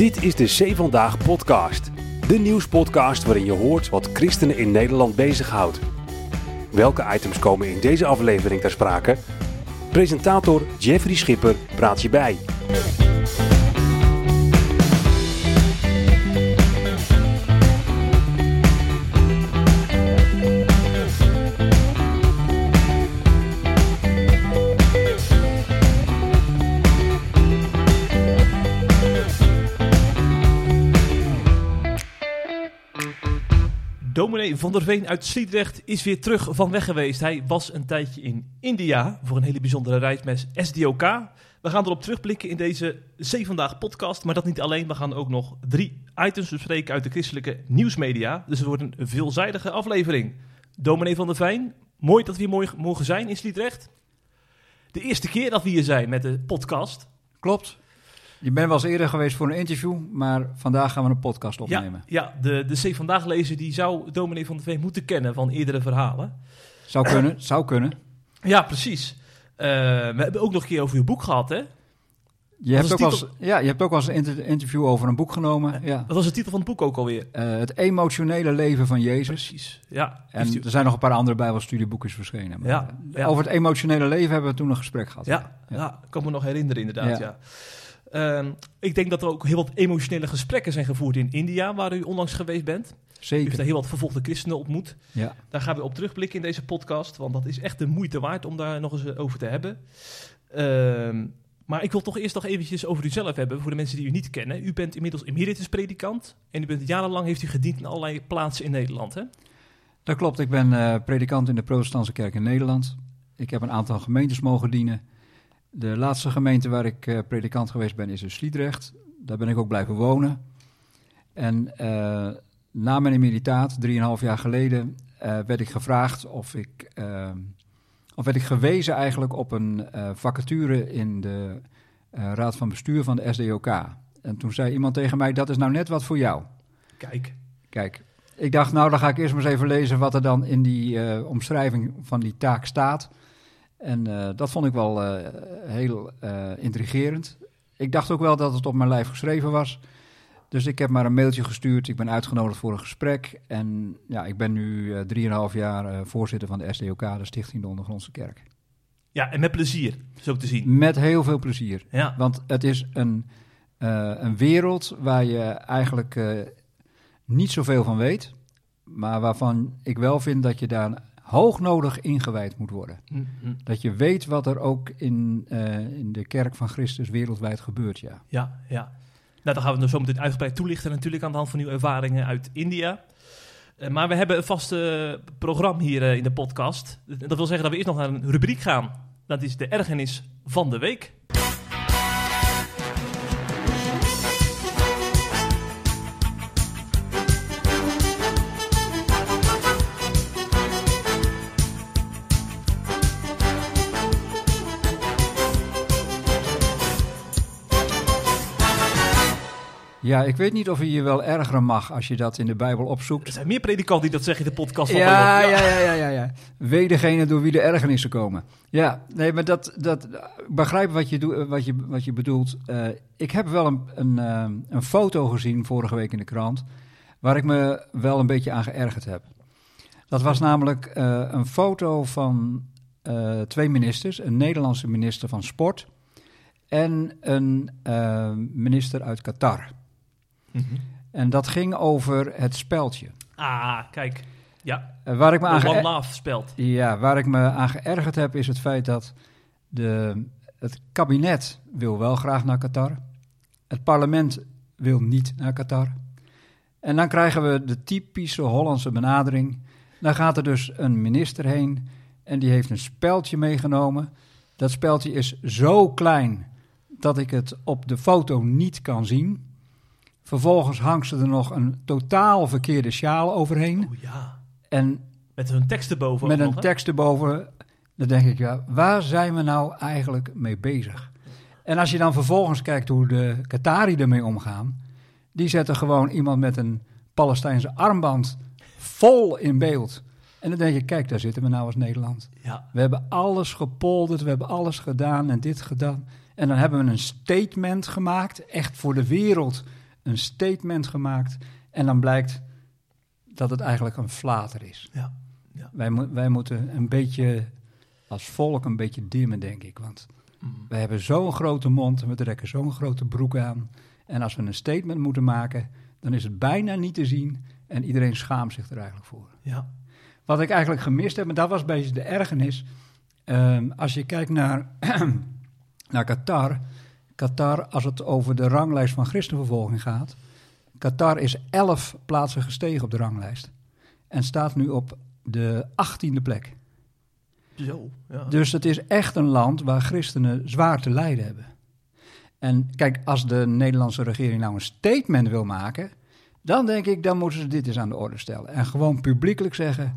Dit is de C Vandaag podcast. De nieuwspodcast waarin je hoort wat christenen in Nederland bezighoudt. Welke items komen in deze aflevering ter sprake? Presentator Jeffrey Schipper praat je bij. Van der Veen uit Sliedrecht is weer terug van weg geweest. Hij was een tijdje in India voor een hele bijzondere reis met SDOK. We gaan erop terugblikken in deze C Vandaag podcast. Maar dat niet alleen, we gaan ook nog drie items bespreken uit de christelijke nieuwsmedia. Dus het wordt een veelzijdige aflevering. Dominee van der Veen, mooi dat we hier mogen zijn in Sliedrecht. De eerste keer dat we hier zijn met de podcast. Klopt. Je bent wel eens eerder geweest voor een interview, maar vandaag gaan we een podcast opnemen. Ja, ja de, de C Vandaag lezer die zou Dominee van der Veen moeten kennen van eerdere verhalen. Zou kunnen, zou kunnen. Ja, precies. Uh, we hebben ook nog een keer over uw boek gehad, hè? Je hebt, ook titel... eens, ja, je hebt ook wel eens een inter interview over een boek genomen. Ja. Wat was de titel van het boek ook alweer? Uh, het emotionele leven van Jezus. Precies, ja. En u... er zijn nog een paar andere bijbelstudieboekjes verschenen. Maar ja, ja. Over het emotionele leven hebben we toen een gesprek gehad. Ja, ja. ja ik kan me nog herinneren inderdaad, ja. Uh, ik denk dat er ook heel wat emotionele gesprekken zijn gevoerd in India, waar u onlangs geweest bent. Zeker. U heeft daar heel wat vervolgde christenen ontmoet. Ja. Daar gaan we op terugblikken in deze podcast, want dat is echt de moeite waard om daar nog eens over te hebben. Uh, maar ik wil toch eerst nog eventjes over uzelf hebben, voor de mensen die u niet kennen. U bent inmiddels emeritus predikant en u bent jarenlang heeft u gediend in allerlei plaatsen in Nederland, hè? Dat klopt, ik ben uh, predikant in de protestantse kerk in Nederland. Ik heb een aantal gemeentes mogen dienen. De laatste gemeente waar ik uh, predikant geweest ben is in Sliedrecht. Daar ben ik ook blijven wonen. En uh, na mijn emeritaat, drieënhalf jaar geleden, uh, werd ik gevraagd of ik, of werd ik gewezen eigenlijk op een vacature in de raad van bestuur van de SDOK. En toen zei iemand tegen mij, dat is nou net wat voor jou. Kijk. Kijk, ik dacht, nou dan ga ik eerst maar eens even lezen wat er dan in die omschrijving van die taak staat. En uh, dat vond ik wel uh, heel uh, intrigerend. Ik dacht ook wel dat het op mijn lijf geschreven was. Dus ik heb maar een mailtje gestuurd. Ik ben uitgenodigd voor een gesprek. En ja, ik ben nu drieënhalf jaar voorzitter van de SDOK, de Stichting de Ondergrondse Kerk. Ja, en met plezier, zo te zien. Met heel veel plezier. Ja. Want het is een, een wereld waar je eigenlijk niet zoveel van weet. Maar waarvan ik wel vind dat je daar hoognodig ingewijd moet worden. Mm -hmm. Dat je weet wat er ook in, uh, in de kerk van Christus wereldwijd gebeurt, ja. Ja, ja. Nou, dan gaan we zo meteen uitgebreid toelichten natuurlijk aan de hand van uw ervaringen uit India. Uh, maar we hebben een vast uh, programma hier uh, in de podcast. Dat wil zeggen dat we eerst nog naar een rubriek gaan. Dat is de ergernis van de week. Ja, ik weet niet of je je wel ergeren mag als je dat in de Bijbel opzoekt. Er zijn meer predikanten die dat zeggen in de podcast. Van ja, ja, ja, ja, ja, ja. Wee degene door wie de ergernissen komen. Ja, nee, maar dat, dat begrijp wat je, doe, wat je, wat je bedoelt. Uh, ik heb wel een, een, uh, een foto gezien vorige week in de krant, waar ik me wel een beetje aan geërgerd heb. Dat was namelijk uh, een foto van twee ministers, een Nederlandse minister van Sport en een minister uit Qatar. Mm -hmm. En dat ging over het speldje. Ah, kijk. Ja. Uh, waar ik me aan One Love speld. Ja, waar ik me aan geërgerd heb is het feit dat de, het kabinet wil wel graag naar Qatar. Het parlement wil niet naar Qatar. En dan krijgen we de typische Hollandse benadering. Dan gaat er dus een minister heen en die heeft een speldje meegenomen. Dat speldje is zo klein dat ik het op de foto niet kan zien. Vervolgens hangt ze er nog een totaal verkeerde sjaal overheen. Oh ja. En met een tekst erboven. Met een tekst erboven. Dan denk ik, ja, waar zijn we nou eigenlijk mee bezig? En als je dan vervolgens kijkt hoe de Qatari ermee omgaan. Die zetten gewoon iemand met een Palestijnse armband vol in beeld. En dan denk je, kijk, daar zitten we nou als Nederland. Ja. We hebben alles gepolderd, we hebben alles gedaan en dit gedaan. En dan hebben we een statement gemaakt, echt voor de wereld een statement gemaakt. En dan blijkt dat het eigenlijk een flater is. Ja. Wij, mo- wij moeten een beetje als volk een beetje dimmen, denk ik. Want Mm. wij hebben zo'n grote mond en we trekken zo'n grote broek aan. En als we een statement moeten maken, dan is het bijna niet te zien. En iedereen schaamt zich er eigenlijk voor. Ja. Wat ik eigenlijk gemist heb, en dat was een beetje de ergernis. ehm, als je kijkt naar, naar Qatar. Qatar, als het over de ranglijst van christenvervolging gaat. Qatar is elf plaatsen gestegen op de ranglijst. En staat nu op de achttiende plek. Zo. Ja. Dus het is echt een land waar christenen zwaar te lijden hebben. En kijk, als de Nederlandse regering nou een statement wil maken, dan denk ik, dan moeten ze dit eens aan de orde stellen. En gewoon publiekelijk zeggen,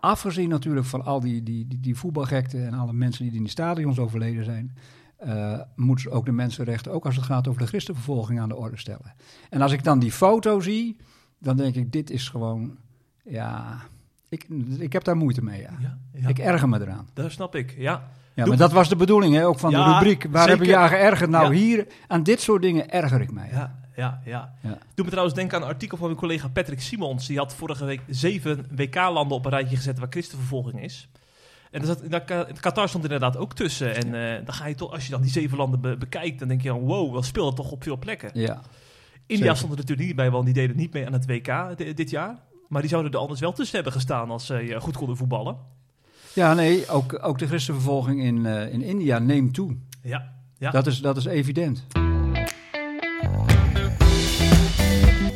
afgezien natuurlijk van al die, die, die, die voetbalgekten en alle mensen die in die stadions overleden zijn, eh, moeten ze ook de mensenrechten, ook als het gaat over de christenvervolging, aan de orde stellen. En als ik dan die foto zie, dan denk ik, dit is gewoon, ja, ik, ik heb daar moeite mee, ja. ja. ja. Ik erger me eraan. Dat snap ik, ja. Ja, maar dat was de bedoeling hè, ook van de rubriek. Waar zeker. heb je je aan geërgerd? Nou, hier, aan dit soort dingen erger ik mij. Ja, ja, ja. Ja. Doe me trouwens denken aan een artikel van mijn collega Patrick Simons. Die had vorige week zeven WK-landen op een rijtje gezet waar christenvervolging is. En zat, daar, Ka- Qatar stond inderdaad ook tussen. En eh, dan ga je toch, als je dan die zeven landen be- bekijkt, dan denk je dan, wow, wat speelt het toch op veel plekken. Ja. India zeker. stond er natuurlijk niet bij, want die deden niet mee aan het WK di- dit jaar. Maar die zouden er anders wel tussen hebben gestaan als ze eh, goed konden voetballen. ja, nee, ook, ook de christenvervolging in, eh, in India neemt toe. Ja, ja. Dat, is, dat is evident.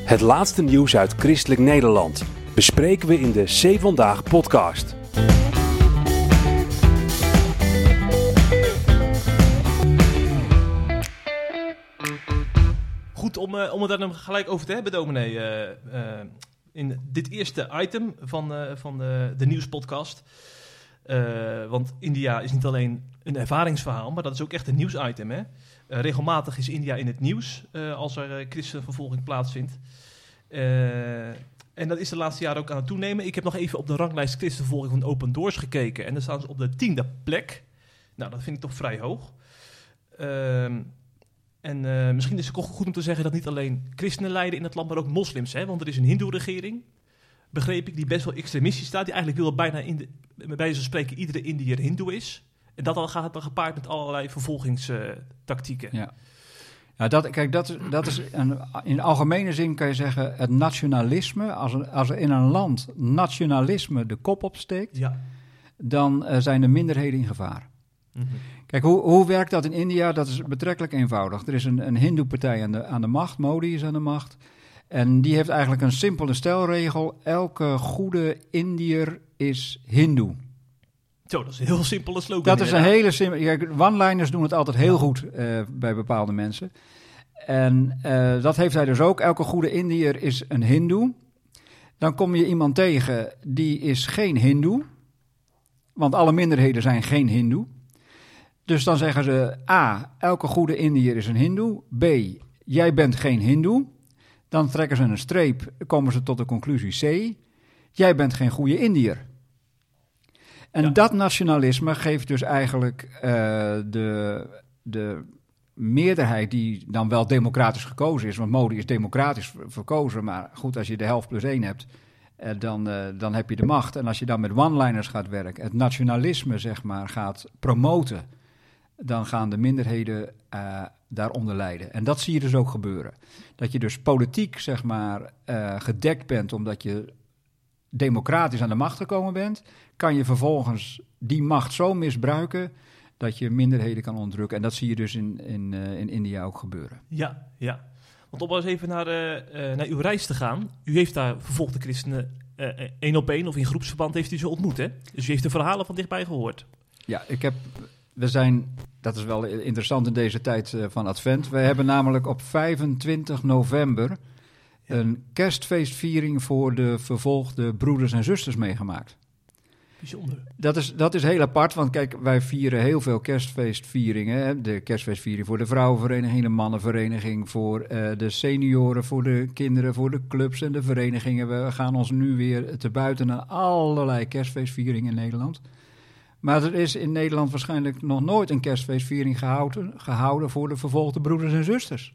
Het laatste nieuws uit Christelijk Nederland bespreken we in de C Vandaag podcast. Om, eh, om het daar gelijk over te hebben, dominee. eh, eh, in dit eerste item van, van de, de nieuwspodcast. Want India is niet alleen een ervaringsverhaal, maar dat is ook echt een nieuwsitem. Hè? Regelmatig is India in het nieuws als er christenvervolging plaatsvindt. En dat is de laatste jaren ook aan het toenemen. Ik heb nog even op de ranglijst christenvervolging van Open Doors gekeken. En daar staan ze op de tiende plek. Nou, dat vind ik toch vrij hoog. Ehm en eh, misschien is het ook goed om te zeggen dat niet alleen christenen lijden in het land, maar ook moslims. Hè? Want er is een hindoe-regering, begreep ik, die best wel extremistisch staat. Die eigenlijk wil dat bijna, in de, bij wijze van spreken, iedere Indiër hindoe is. En dat al gaat dan gepaard met allerlei vervolgingstactieken. Ja. Ja, dat, kijk, dat, is- dat is een, in algemene zin kan je zeggen het nationalisme. Als er, als er in een land nationalisme de kop opsteekt, Ja. dan eh, zijn de minderheden in gevaar. Mhm. Kijk, hoe, hoe werkt dat in India? Dat is betrekkelijk eenvoudig. Er is een, een hindoe-partij aan de, aan de macht, Modi is aan de macht. En die heeft eigenlijk een simpele stelregel. Elke goede Indiër is hindoe. Zo, dat is een heel simpele slogan. Dat is een hele simpele... One-liners doen het altijd heel goed eh, bij bepaalde mensen. En eh, dat heeft hij dus ook. Elke goede Indiër is een hindoe. Dan kom je iemand tegen die is geen hindoe. Want alle minderheden zijn geen hindoe. Dus dan zeggen ze A, elke goede Indiër is een hindoe. B, jij bent geen hindoe. Dan trekken ze een streep, komen ze tot de conclusie C, jij bent geen goede Indiër. En Ja. dat nationalisme geeft dus eigenlijk eh, de, de meerderheid die dan wel democratisch gekozen is. Want Modi is democratisch ver- verkozen, maar goed, als je de helft plus één hebt, eh, dan, eh, dan heb je de macht. En als je dan met one-liners gaat werken, het nationalisme zeg maar gaat promoten, dan gaan de minderheden eh, daaronder lijden. En dat zie je dus ook gebeuren. Dat je dus politiek zeg maar eh, gedekt bent omdat je democratisch aan de macht gekomen bent, kan je vervolgens die macht zo misbruiken dat je minderheden kan onderdrukken. En dat zie je dus in, in, eh, in India ook gebeuren. Ja, ja. Want om eens even naar, naar uw reis te gaan. U heeft daar vervolgde christenen één op één of in groepsverband heeft u ze ontmoet, hè? Dus u heeft de verhalen van dichtbij gehoord. Ja, ik heb, we zijn, dat is wel interessant in deze tijd eh, van Advent. We hebben namelijk op 25 november een kerstfeestviering voor de vervolgde broeders en zusters meegemaakt. Bijzonder. Dat is, dat is heel apart, want kijk, wij vieren heel veel kerstfeestvieringen. Hè? De kerstfeestviering voor de vrouwenvereniging, de mannenvereniging, voor eh, de senioren, voor de kinderen, voor de clubs en de verenigingen. We gaan ons nu weer te buiten naar allerlei kerstfeestvieringen in Nederland. Maar er is in Nederland waarschijnlijk nog nooit een kerstfeestviering gehouden, gehouden voor de vervolgde broeders en zusters.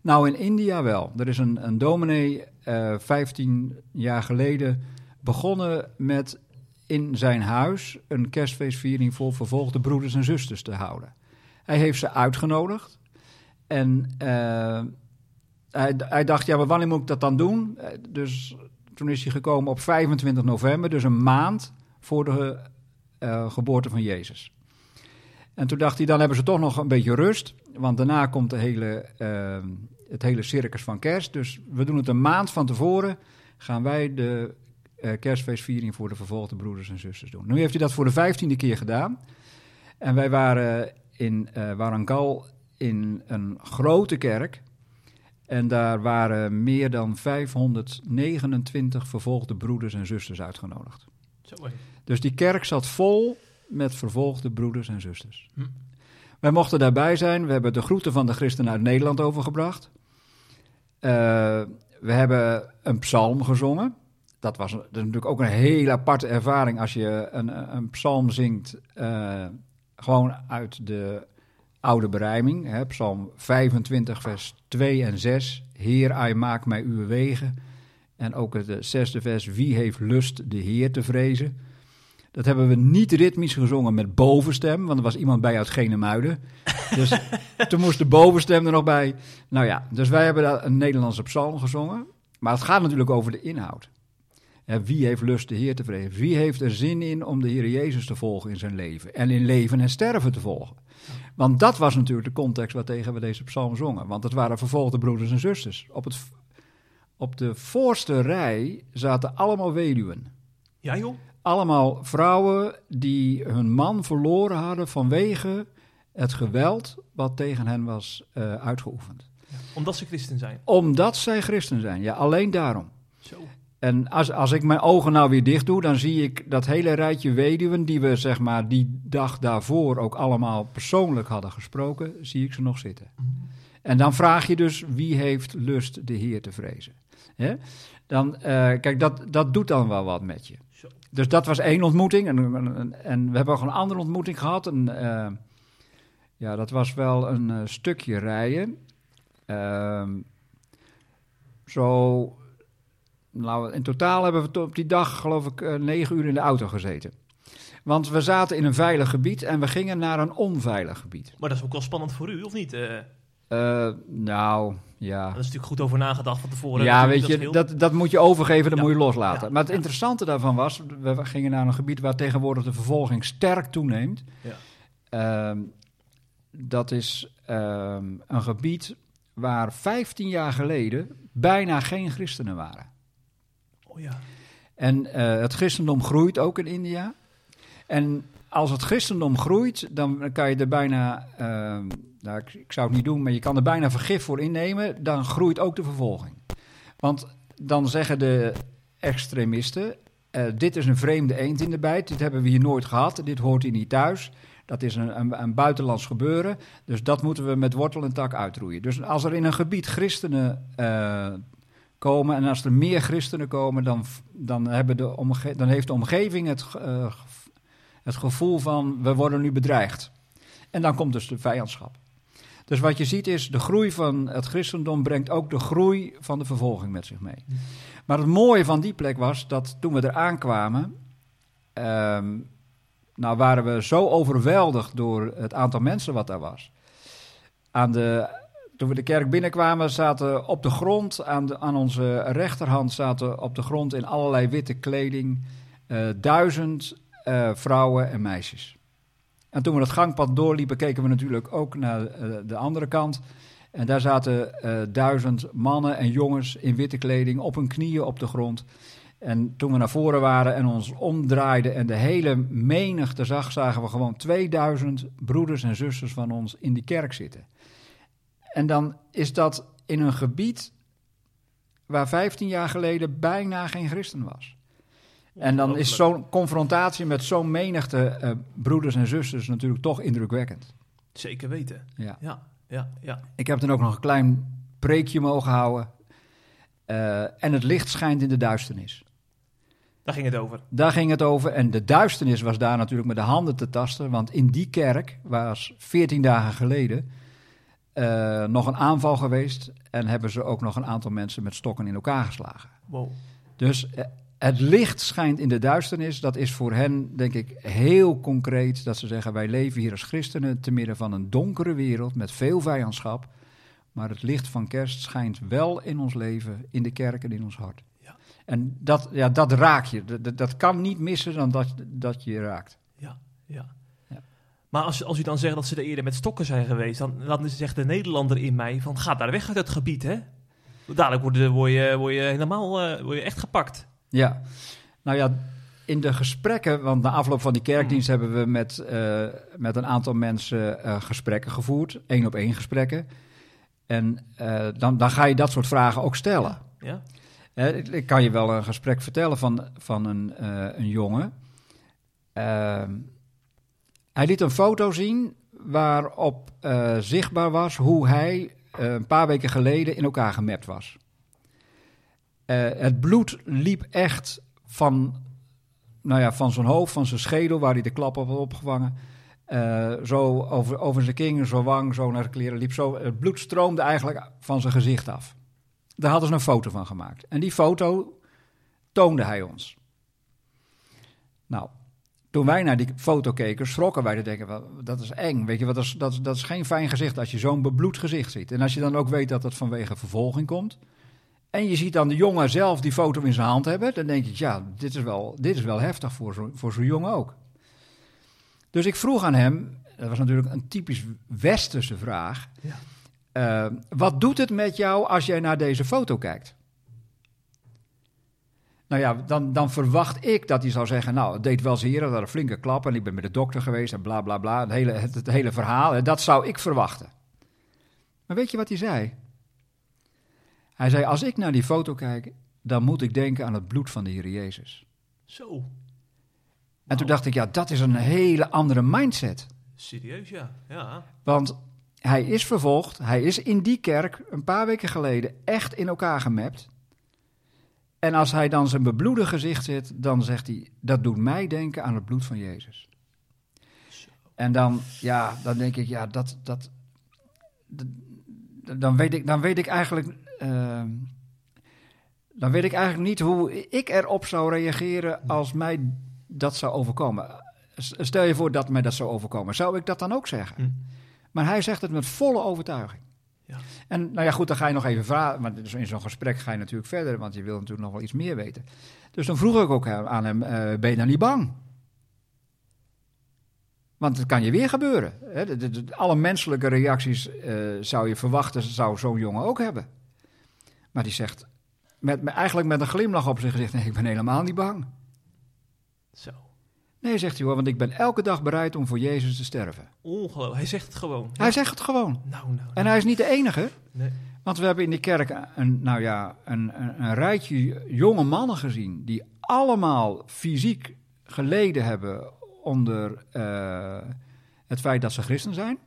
Nou, in India wel. Er is een, een dominee eh 15 jaar geleden begonnen met in zijn huis een kerstfeestviering voor vervolgde broeders en zusters te houden. Hij heeft ze uitgenodigd en eh, hij, hij dacht, ja, maar wanneer moet ik dat dan doen? Eh, Dus toen is hij gekomen op 25 november, dus een maand voor de eh, geboorte van Jezus. En toen dacht hij, dan hebben ze toch nog een beetje rust, want daarna komt de hele, eh, het hele circus van kerst. Dus we doen het een maand van tevoren, gaan wij de eh, kerstfeestviering voor de vervolgde broeders en zusters doen. Nu heeft hij dat voor de vijftiende keer gedaan. En wij waren in Warangal in een grote kerk. En daar waren meer dan 529 vervolgde broeders en zusters uitgenodigd. Zo. Dus die kerk zat vol met vervolgde broeders en zusters. Hm. Wij mochten daarbij zijn. We hebben de groeten van de christenen uit Nederland overgebracht. Eh, we hebben een psalm gezongen. Dat was, dat is natuurlijk ook een hele aparte ervaring als je een, een psalm zingt. eh, gewoon uit de oude berijming. Hè, psalm 25, vers 2 en 6. Heer, hij maak mij uw wegen. En ook het eh, zesde vers. Wie heeft lust de Heer te vrezen? Dat hebben we niet ritmisch gezongen met bovenstem, want er was iemand bij uit Genemuiden. Dus toen moest de bovenstem er nog bij. Nou ja, dus wij hebben daar een Nederlandse psalm gezongen. Maar het gaat natuurlijk over de inhoud. Wie heeft lust de Heer te vrezen? Wie heeft er zin in om de Heer Jezus te volgen in zijn leven? En in leven en sterven te volgen? Want dat was natuurlijk de context waartegen we deze psalm zongen. Want het waren vervolgde broeders en zusters. Op, het, op de voorste rij zaten allemaal weduwen. Ja, joh. Allemaal vrouwen die hun man verloren hadden vanwege het geweld wat tegen hen was eh, uitgeoefend. Omdat ze christen zijn. Omdat zij christen zijn, ja, alleen daarom. Zo. En als, als ik mijn ogen nou weer dicht doe, dan zie ik dat hele rijtje weduwen die we zeg maar die dag daarvoor ook allemaal persoonlijk hadden gesproken, zie ik ze nog zitten. En dan vraag je dus wie heeft lust de Heer te vrezen. Dan, eh, kijk, dat, dat doet dan wel wat met je. Dus dat was één ontmoeting. En, en, en we hebben ook een andere ontmoeting gehad. En, eh, ja, dat was wel een eh, stukje rijden. Ehm, zo, nou, in totaal hebben we op die dag, geloof ik, eh, negen uur in de auto gezeten. Want we zaten in een veilig gebied en we gingen naar een onveilig gebied. Maar dat is ook wel spannend voor u, of niet? Nou, ja. Daar is natuurlijk goed over nagedacht van tevoren. Ja, weet je, dat, dat moet je overgeven, dat Ja. moet je loslaten. Ja. Maar het interessante daarvan was, we gingen naar een gebied waar tegenwoordig de vervolging sterk toeneemt. Ja. Ehm, dat is ehm, een gebied waar 15 jaar geleden bijna geen christenen waren. Oh ja. En eh, het christendom groeit ook in India. En als het christendom groeit, dan kan je er bijna, ehm, nou, ik, zou het niet doen, maar je kan er bijna vergif voor innemen. Dan groeit ook de vervolging. Want dan zeggen de extremisten, eh, dit is een vreemde eend in de bijt, dit hebben we hier nooit gehad, dit hoort hier niet thuis. Dat is een, een, een buitenlands gebeuren, dus dat moeten we met wortel en tak uitroeien. Dus als er in een gebied christenen eh, komen en als er meer christenen komen, dan, dan, hebben de omge- dan heeft de omgeving het, eh, het gevoel van we worden nu bedreigd. En dan komt dus de vijandschap. Dus wat je ziet is, de groei van het christendom brengt ook de groei van de vervolging met zich mee. Maar het mooie van die plek was dat toen we er aankwamen, ehm, nou waren we zo overweldigd door het aantal mensen wat daar was. Aan de, toen we de kerk binnenkwamen, zaten op de grond, aan, de, aan onze rechterhand zaten op de grond in allerlei witte kleding eh, duizend eh, vrouwen en meisjes. En toen we het gangpad doorliepen, keken we natuurlijk ook naar eh, de andere kant. En daar zaten eh, duizend mannen en jongens in witte kleding op hun knieën op de grond. En toen we naar voren waren en ons omdraaiden en de hele menigte zag, zagen we gewoon 2000 broeders en zusters van ons in die kerk zitten. En dan is dat in een gebied waar 15 jaar geleden bijna geen christen was. En dan is zo'n confrontatie met zo'n menigte eh, broeders en zusters natuurlijk toch indrukwekkend. Zeker weten. Ja. Ja, ja, ja. Ik heb dan ook nog een klein preekje mogen houden. Eh, en het licht schijnt in de duisternis. Daar ging het over. Daar ging het over. En de duisternis was daar natuurlijk met de handen te tasten. Want in die kerk was 14 dagen geleden eh, nog een aanval geweest en hebben ze ook nog een aantal mensen met stokken in elkaar geslagen. Wow. Dus het licht schijnt in de duisternis. Dat is voor hen, denk ik, heel concreet. Dat ze zeggen: wij leven hier als christenen te midden van een donkere wereld met veel vijandschap. Maar het licht van kerst schijnt wel in ons leven, in de kerk en in ons hart. Ja. En dat, ja, dat raak je. Dat, dat- kan niet missen dan dat, dat je je raakt. Ja, ja. Ja. Maar als, als u dan zegt dat ze er eerder met stokken zijn geweest, dan, dan zegt de Nederlander in mij van ga daar weg uit het gebied, hè? Dadelijk word je, word je, word je helemaal eh, word je echt gepakt. Ja, nou ja, in de gesprekken, want na afloop van die kerkdienst hebben we met, eh, met een aantal mensen eh, gesprekken gevoerd, één op één gesprekken. En eh, dan, dan ga je dat soort vragen ook stellen. Ja? Ik, ik kan je wel een gesprek vertellen van, van een, een jongen. Ehm, hij liet een foto zien waarop zichtbaar was hoe hij een paar weken geleden in elkaar gemapt was. Eh, het bloed liep echt van, nou ja, van zijn hoofd, van zijn schedel, waar hij de klap op had opgevangen. eh, zo over, over zijn king, zo wang, zo naar de kleren liep. Zo, het bloed stroomde eigenlijk van zijn gezicht af. Daar hadden ze een foto van gemaakt. En die foto toonde hij ons. Nou, toen wij naar die foto keken, schrokken wij. Dan denken dat is eng. Weet je, dat, is, dat, dat is geen fijn gezicht als je zo'n bebloed gezicht ziet. En als je dan ook weet dat het vanwege vervolging komt. En je ziet dan de jongen zelf die foto in zijn hand hebben. Dan denk ik, ja, dit is wel, dit is wel heftig voor zo'n voor zo'n jongen ook. Dus ik vroeg aan hem, dat was natuurlijk een typisch westerse vraag. Ja. Eh, wat doet het met jou als jij naar deze foto kijkt? Nou ja, dan, dan verwacht ik dat hij zou zeggen: Nou, het deed wel zeer, dat had een flinke klap en ik ben met de dokter geweest en bla bla bla. Het hele, het, het hele verhaal, dat zou ik verwachten. Maar weet je wat hij zei? Hij zei: Als ik naar die foto kijk, dan moet ik denken aan het bloed van de Heer Jezus. Zo. En toen dacht ik: Ja, dat is een hele andere mindset. Serieus, ja. Ja. Want hij is vervolgd, hij is in die kerk een paar weken geleden echt in elkaar gemapt. En als hij dan zijn bebloede gezicht zit, dan zegt hij: Dat doet mij denken aan het bloed van Jezus. En dan, ja, dan denk ik: Ja, dat. dat, dat- dan, weet ik, dan weet ik eigenlijk. Eh, dan weet ik eigenlijk niet hoe ik erop zou reageren als mij dat zou overkomen. Stel je voor dat mij dat zou overkomen. Zou ik dat dan ook zeggen? Hm. Maar hij zegt het met volle overtuiging. Ja. En nou ja, goed, dan ga je nog even vragen. Want dus in zo'n gesprek ga je natuurlijk verder, want je wil natuurlijk nog wel iets meer weten. Dus dan vroeg ik ook aan hem: eh, Ben je dan niet bang? Want het kan je weer gebeuren. Hè? De- de- de- alle menselijke reacties eh, zou je verwachten, zou zo'n jongen ook hebben. Maar die zegt, met, eigenlijk met een glimlach op zijn gezicht: Nee, ik ben helemaal niet bang. Zo. Nee, zegt hij hoor, want ik ben elke dag bereid om voor Jezus te sterven. Ongelooflijk. Hij zegt het gewoon. Hij zegt het gewoon. Nou, nou. En hij is niet de enige. Nee. Want we hebben in die kerk een, nou ja, een, een, een rijtje jonge mannen gezien die allemaal fysiek geleden hebben onder eh, het feit dat ze christen zijn.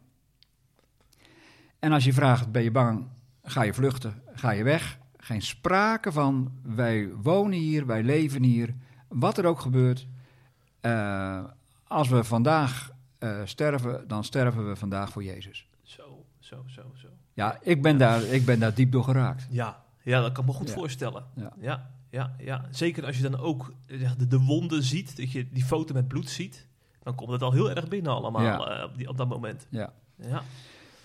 En als je vraagt, ben je bang, ga je vluchten, ga je weg. Geen sprake van, wij wonen hier, wij leven hier, wat er ook gebeurt. eh, als we vandaag eh, sterven, dan sterven we vandaag voor Jezus. Zo, zo, zo, zo. Ja, ik ben daar, ik ben daar diep door geraakt. Ja, ja dat kan ik me goed Ja. voorstellen. Ja. Ja, ja, ja. Zeker als je dan ook de, de wonden ziet, dat je die foto met bloed ziet, dan komt het al heel erg binnen allemaal eh, op, die, op dat moment. Ja. Ja,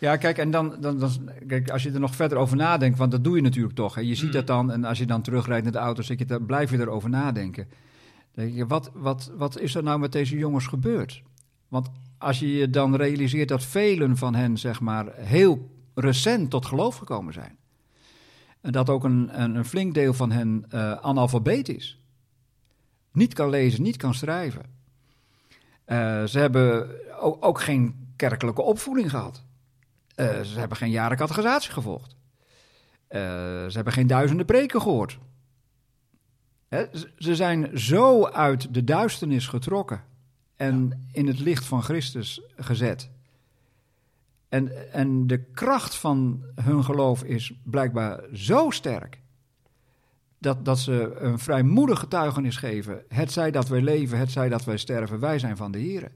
Ja, kijk, en dan, dan, dan, kijk, als je er nog verder over nadenkt, want dat doe je natuurlijk toch. Hè. Je ziet Mm. dat dan, en als je dan terugrijdt naar de auto, zit je, dan blijf je erover nadenken. Dan denk je, wat, wat, wat is er nou met deze jongens gebeurd? Want als je je dan realiseert dat velen van hen, zeg maar, heel recent tot geloof gekomen zijn. En dat ook een, een, een flink deel van hen eh analfabeet is. Niet kan lezen, niet kan schrijven. Eh, ze hebben ook, ook geen kerkelijke opvoeding gehad. Eh, ze hebben geen jaren catechisatie gevolgd. Eh, ze hebben geen duizenden preken gehoord. Hè, ze- ze zijn zo uit de duisternis getrokken en in het licht van Christus gezet. En, en de kracht van hun geloof is blijkbaar zo sterk. Dat, dat ze een vrijmoedig getuigenis geven. Het zij dat wij leven, het zij dat wij sterven, wij zijn van de Here.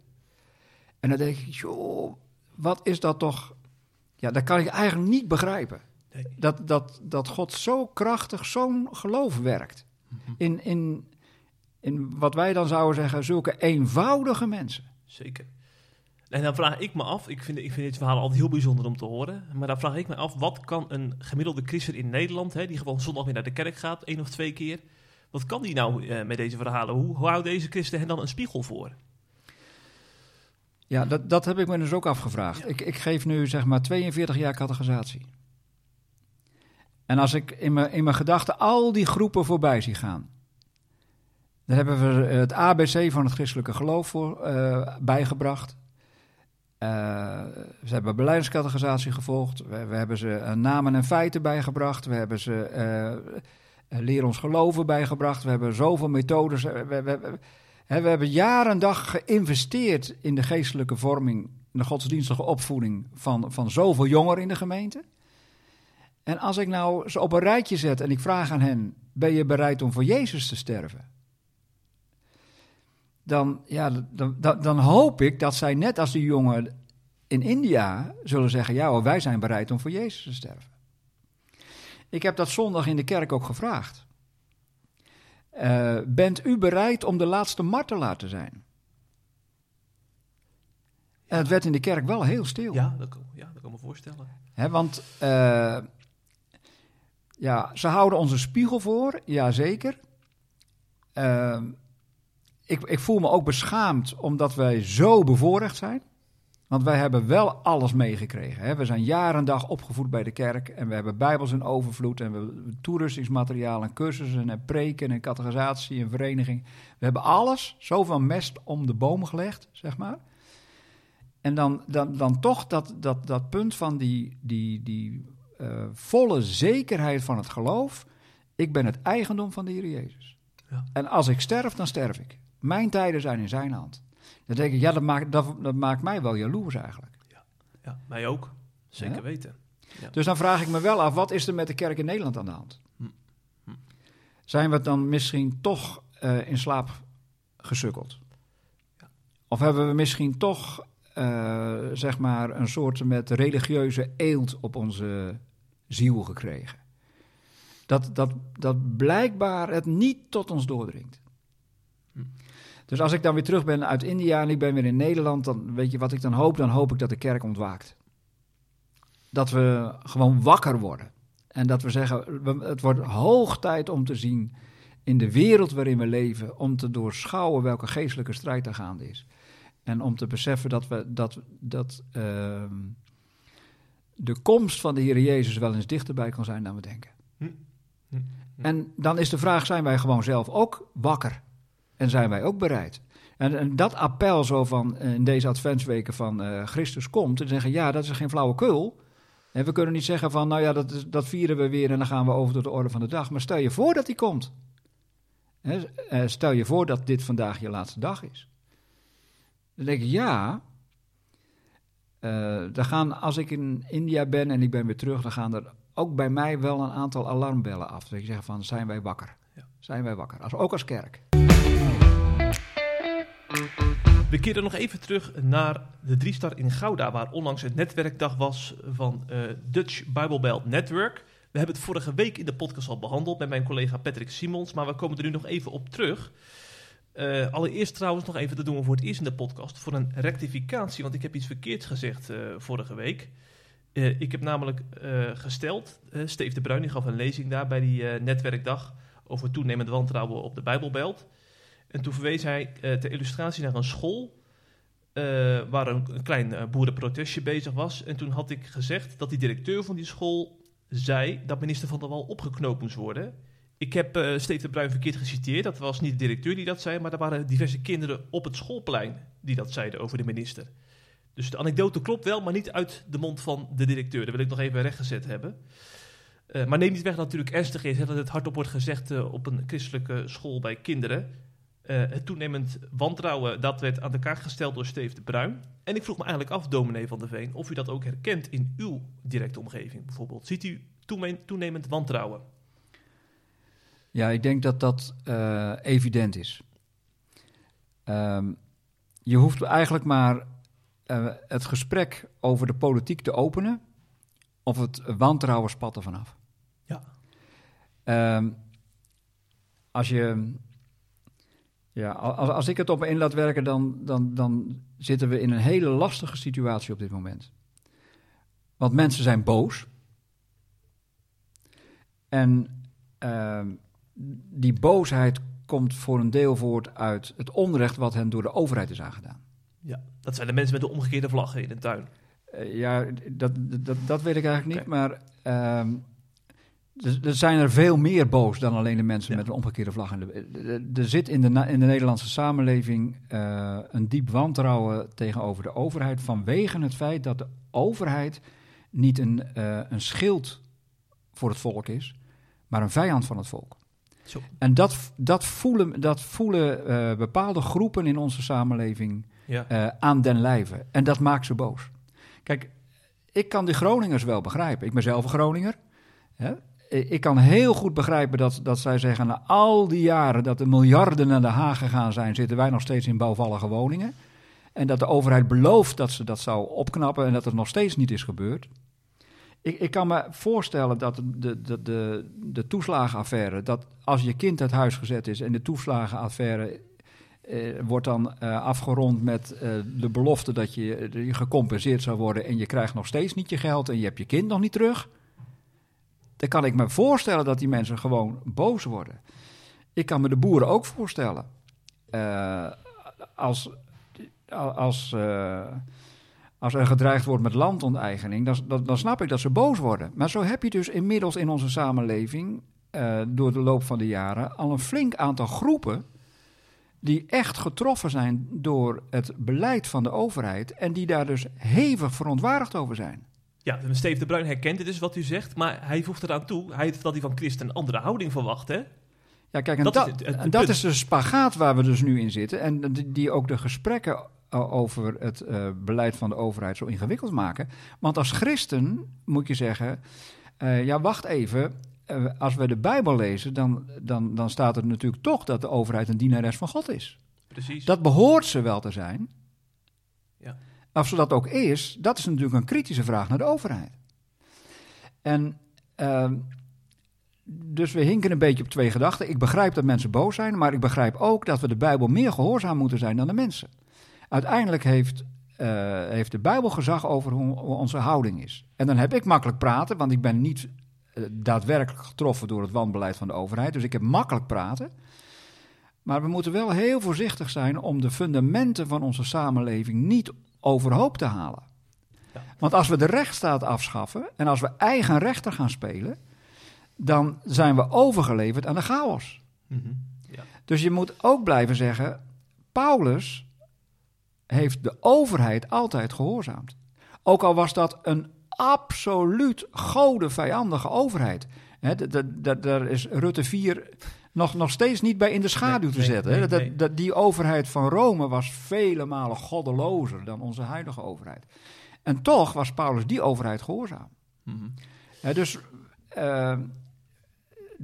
En dan denk ik, joh, wat is dat toch Ja, dat kan ik eigenlijk niet begrijpen. Nee. Dat, dat, dat God zo krachtig zo'n geloof werkt. Mhm. In, in, in wat wij dan zouden zeggen, zulke eenvoudige mensen. Zeker. En dan vraag ik me af, ik vind, ik vind dit verhaal altijd heel bijzonder om te horen, maar dan vraag ik me af, wat kan een gemiddelde christen in Nederland, hè, die gewoon zondag weer naar de kerk gaat, één of twee keer, wat kan die nou eh, met deze verhalen? Hoe, hoe houdt deze christen hen dan een spiegel voor? Ja, dat, dat heb ik me dus ook afgevraagd. Ik, ik geef nu zeg maar 42 jaar categorisatie. En als ik in mijn, in mijn gedachten al die groepen voorbij zie gaan, dan hebben we het ABC van het christelijke geloof voor, eh, bijgebracht. Eh, ze hebben beleidingscategorisatie gevolgd. We, we hebben ze eh, namen en feiten bijgebracht. We hebben ze eh, eh, leer ons geloven bijgebracht. We hebben zoveel methodes. We, we- hebben jaren en dag geïnvesteerd in de geestelijke vorming, in de godsdienstige opvoeding van, van zoveel jongeren in de gemeente. En als ik nou ze op een rijtje zet en ik vraag aan hen: ben je bereid om voor Jezus te sterven? Dan, ja, dan, dan, hoop ik dat zij net als die jongen in India zullen zeggen: ja, wij zijn bereid om voor Jezus te sterven. Ik heb dat zondag in de kerk ook gevraagd. Eh, bent u bereid om de laatste martelaar te zijn? En het werd in de kerk wel heel stil. Ja, dat kan, ja, dat kan ik me voorstellen. Hè, want eh, ja, ze houden ons een spiegel voor, jazeker. Uh, ik, ik voel me ook beschaamd omdat wij zo bevoorrecht zijn. Want wij hebben wel alles meegekregen. Hè. We zijn jaren en dag opgevoed bij de kerk. En we hebben bijbels in overvloed. En we hebben toerustingsmateriaal en cursussen en preken en categorisatie en vereniging. We hebben alles, zoveel mest om de boom gelegd, zeg maar. En dan, dan, dan toch dat, dat, dat punt van die, die, die eh, volle zekerheid van het geloof. Ik ben het eigendom van de Heer Jezus. Ja. En als ik sterf, dan sterf ik. Mijn tijden zijn in zijn hand. Dan denk ik, ja, dat maakt, dat, dat maakt mij wel jaloers eigenlijk. Ja, mij ook. Zeker Ja? weten. Dus dan vraag ik me wel af, wat is er met de kerk in Nederland aan de hand? Hm. Hm. Zijn we dan misschien toch eh, in slaap gesukkeld? Of hebben we misschien toch, eh, zeg maar, een soort met religieuze eelt op onze ziel gekregen? Dat, dat, dat blijkbaar het niet tot ons doordringt. Dus als ik dan weer terug ben uit India en ik ben weer in Nederland, dan weet je wat ik dan hoop? Dan hoop ik dat de kerk ontwaakt. Dat we gewoon wakker worden. En dat we zeggen, het wordt hoog tijd om te zien in de wereld waarin we leven, om te doorschouwen welke geestelijke strijd er gaande is. En om te beseffen dat, we, dat, dat ehm, de komst van de Heer Jezus wel eens dichterbij kan zijn dan we denken. Hm. Hm. En dan is de vraag, zijn wij gewoon zelf ook wakker? En zijn wij ook bereid? En, en dat appel zo van eh, in deze adventsweken van eh, Christus komt, te zeggen, ja, dat is geen flauwekul. En we kunnen niet zeggen van, nou ja, dat, dat vieren we weer en dan gaan we over tot de orde van de dag. Maar stel je voor dat die komt. Eh, stel je voor dat dit vandaag je laatste dag is. Dan denk ik, ja, dan gaan, als ik in India ben en ik ben weer terug, dan gaan er ook bij mij wel een aantal alarmbellen af. Dat ik zeg van, zijn wij wakker? Ja. Zijn wij wakker? Als, ook als kerk. We keren nog even terug naar de Driestar in Gouda, waar onlangs het netwerkdag was van eh, Dutch Bible Belt Network. We hebben het vorige week in de podcast al behandeld met mijn collega Patrick Simons, maar we komen er nu nog even op terug. Eh, allereerst trouwens nog even, dat doen we voor het eerst in de podcast, voor een rectificatie, want ik heb iets verkeerds gezegd eh, vorige week. Ik heb namelijk gesteld, Steve de Bruin gaf een lezing daar bij die netwerkdag over toenemend wantrouwen op de Bijbelbelt. En toen verwees hij eh, ter illustratie naar een school eh, waar een, klein eh, boerenprotestje bezig was. En toen had ik gezegd dat die directeur van die school zei dat minister Van der Wal opgeknoopt moest worden. Ik heb eh Steve de Bruin verkeerd geciteerd. Dat was niet de directeur die dat zei, maar er waren diverse kinderen op het schoolplein die dat zeiden over de minister. Dus de anekdote klopt wel, maar niet uit de mond van de directeur. Dat wil ik nog even rechtgezet hebben. Maar neem niet weg dat het natuurlijk ernstig is dat het hardop wordt gezegd op een christelijke school bij kinderen. Eh, het toenemend wantrouwen, dat werd aan de kaak gesteld door Steve de Bruin. En ik vroeg me eigenlijk af, dominee van der Veen, of u dat ook herkent in uw directe omgeving bijvoorbeeld. Ziet u toenemend wantrouwen? Ja, ik denk dat dat eh, evident is. Ehm, je hoeft eigenlijk maar eh, het gesprek over de politiek te openen. of het wantrouwen spat er vanaf. Ja. Ehm, als je... Ja, als, als ik het op me in laat werken, dan, dan, dan zitten we in een hele lastige situatie op dit moment. Want mensen zijn boos. En ehm, die boosheid komt voor een deel voort uit het onrecht wat hen door de overheid is aangedaan. Ja, dat zijn de mensen met de omgekeerde vlaggen in de tuin. Eh, ja, dat, dat, dat weet ik eigenlijk niet, maar ehm, er, er zijn er veel meer boos dan alleen de mensen Ja. met een omgekeerde vlag. Er zit in de, in de Nederlandse samenleving eh, een diep wantrouwen tegenover de overheid vanwege het feit dat de overheid niet een, eh, een schild voor het volk is, maar een vijand van het volk. Zo. En dat, dat voelen, dat voelen eh, bepaalde groepen in onze samenleving Ja. aan den lijve. En dat maakt ze boos. Kijk, ik kan die Groningers wel begrijpen. Ik ben zelf een Groninger. Hè? I- Ik kan heel goed begrijpen dat, dat zij zeggen... na al die jaren dat de miljarden naar Den Haag gegaan zijn... zitten wij nog steeds in bouwvallige woningen. En dat de overheid belooft dat ze dat zou opknappen... en dat het nog steeds niet is gebeurd. Ik, ik kan me voorstellen dat de, de, de, de toeslagenaffaire... dat als je kind uit huis gezet is en de toeslagenaffaire eh, wordt dan eh, afgerond met eh, de belofte dat je, eh, je gecompenseerd zou worden en je krijgt nog steeds niet je geld en je hebt je kind nog niet terug. Dan kan ik me voorstellen dat die mensen gewoon boos worden. Ik kan me de boeren ook voorstellen. Eh, als, als, eh, als er gedreigd wordt met landonteigening, dan, dan, snap ik dat ze boos worden. Maar zo heb je dus inmiddels in onze samenleving, eh, door de loop van de jaren, al een flink aantal groepen die echt getroffen zijn door het beleid van de overheid en die daar dus hevig verontwaardigd over zijn. Ja, Steve de Bruin herkent dit dus wat u zegt, maar hij voegt eraan toe hij, dat hij van Christen een andere houding verwacht, hè? Ja, kijk, en Dat dat, is het- het dat is de spagaat waar we dus nu in zitten en die, die ook de gesprekken over het eh, beleid van de overheid zo ingewikkeld maken. Want als christen moet je zeggen, eh, ja, wacht even, eh, als we de Bijbel lezen, dan, dan, dan staat er natuurlijk toch dat de overheid een dienares van God is. Precies. Dat behoort ze wel te zijn. Ja. Of ze dat ook is, dat is natuurlijk een kritische vraag naar de overheid. En ehm, dus we hinken een beetje op twee gedachten. Ik begrijp dat mensen boos zijn, maar ik begrijp ook dat we de Bijbel meer gehoorzaam moeten zijn dan de mensen. Uiteindelijk heeft, eh, heeft de Bijbel gezag over hoe, hoe onze houding is. En dan heb ik makkelijk praten, want ik ben niet eh, daadwerkelijk getroffen door het wanbeleid van de overheid. Dus ik heb makkelijk praten. Maar we moeten wel heel voorzichtig zijn om de fundamenten van onze samenleving niet overhoop te halen. Ja. Want als we de rechtsstaat afschaffen en als we eigen rechter gaan spelen, dan zijn we overgeleverd aan de chaos. Mhm. Ja. Dus je moet ook blijven zeggen, Paulus heeft de overheid altijd gehoorzaamd. Ook al was dat een absoluut godenvijandige overheid. Daar is Rutte 4 nog, nog steeds niet bij in de schaduw Nee, te zetten. nee, Dat- die overheid van Rome was vele malen goddelozer dan onze huidige overheid. En toch was Paulus die overheid gehoorzaam. Mhm. Dus, eh,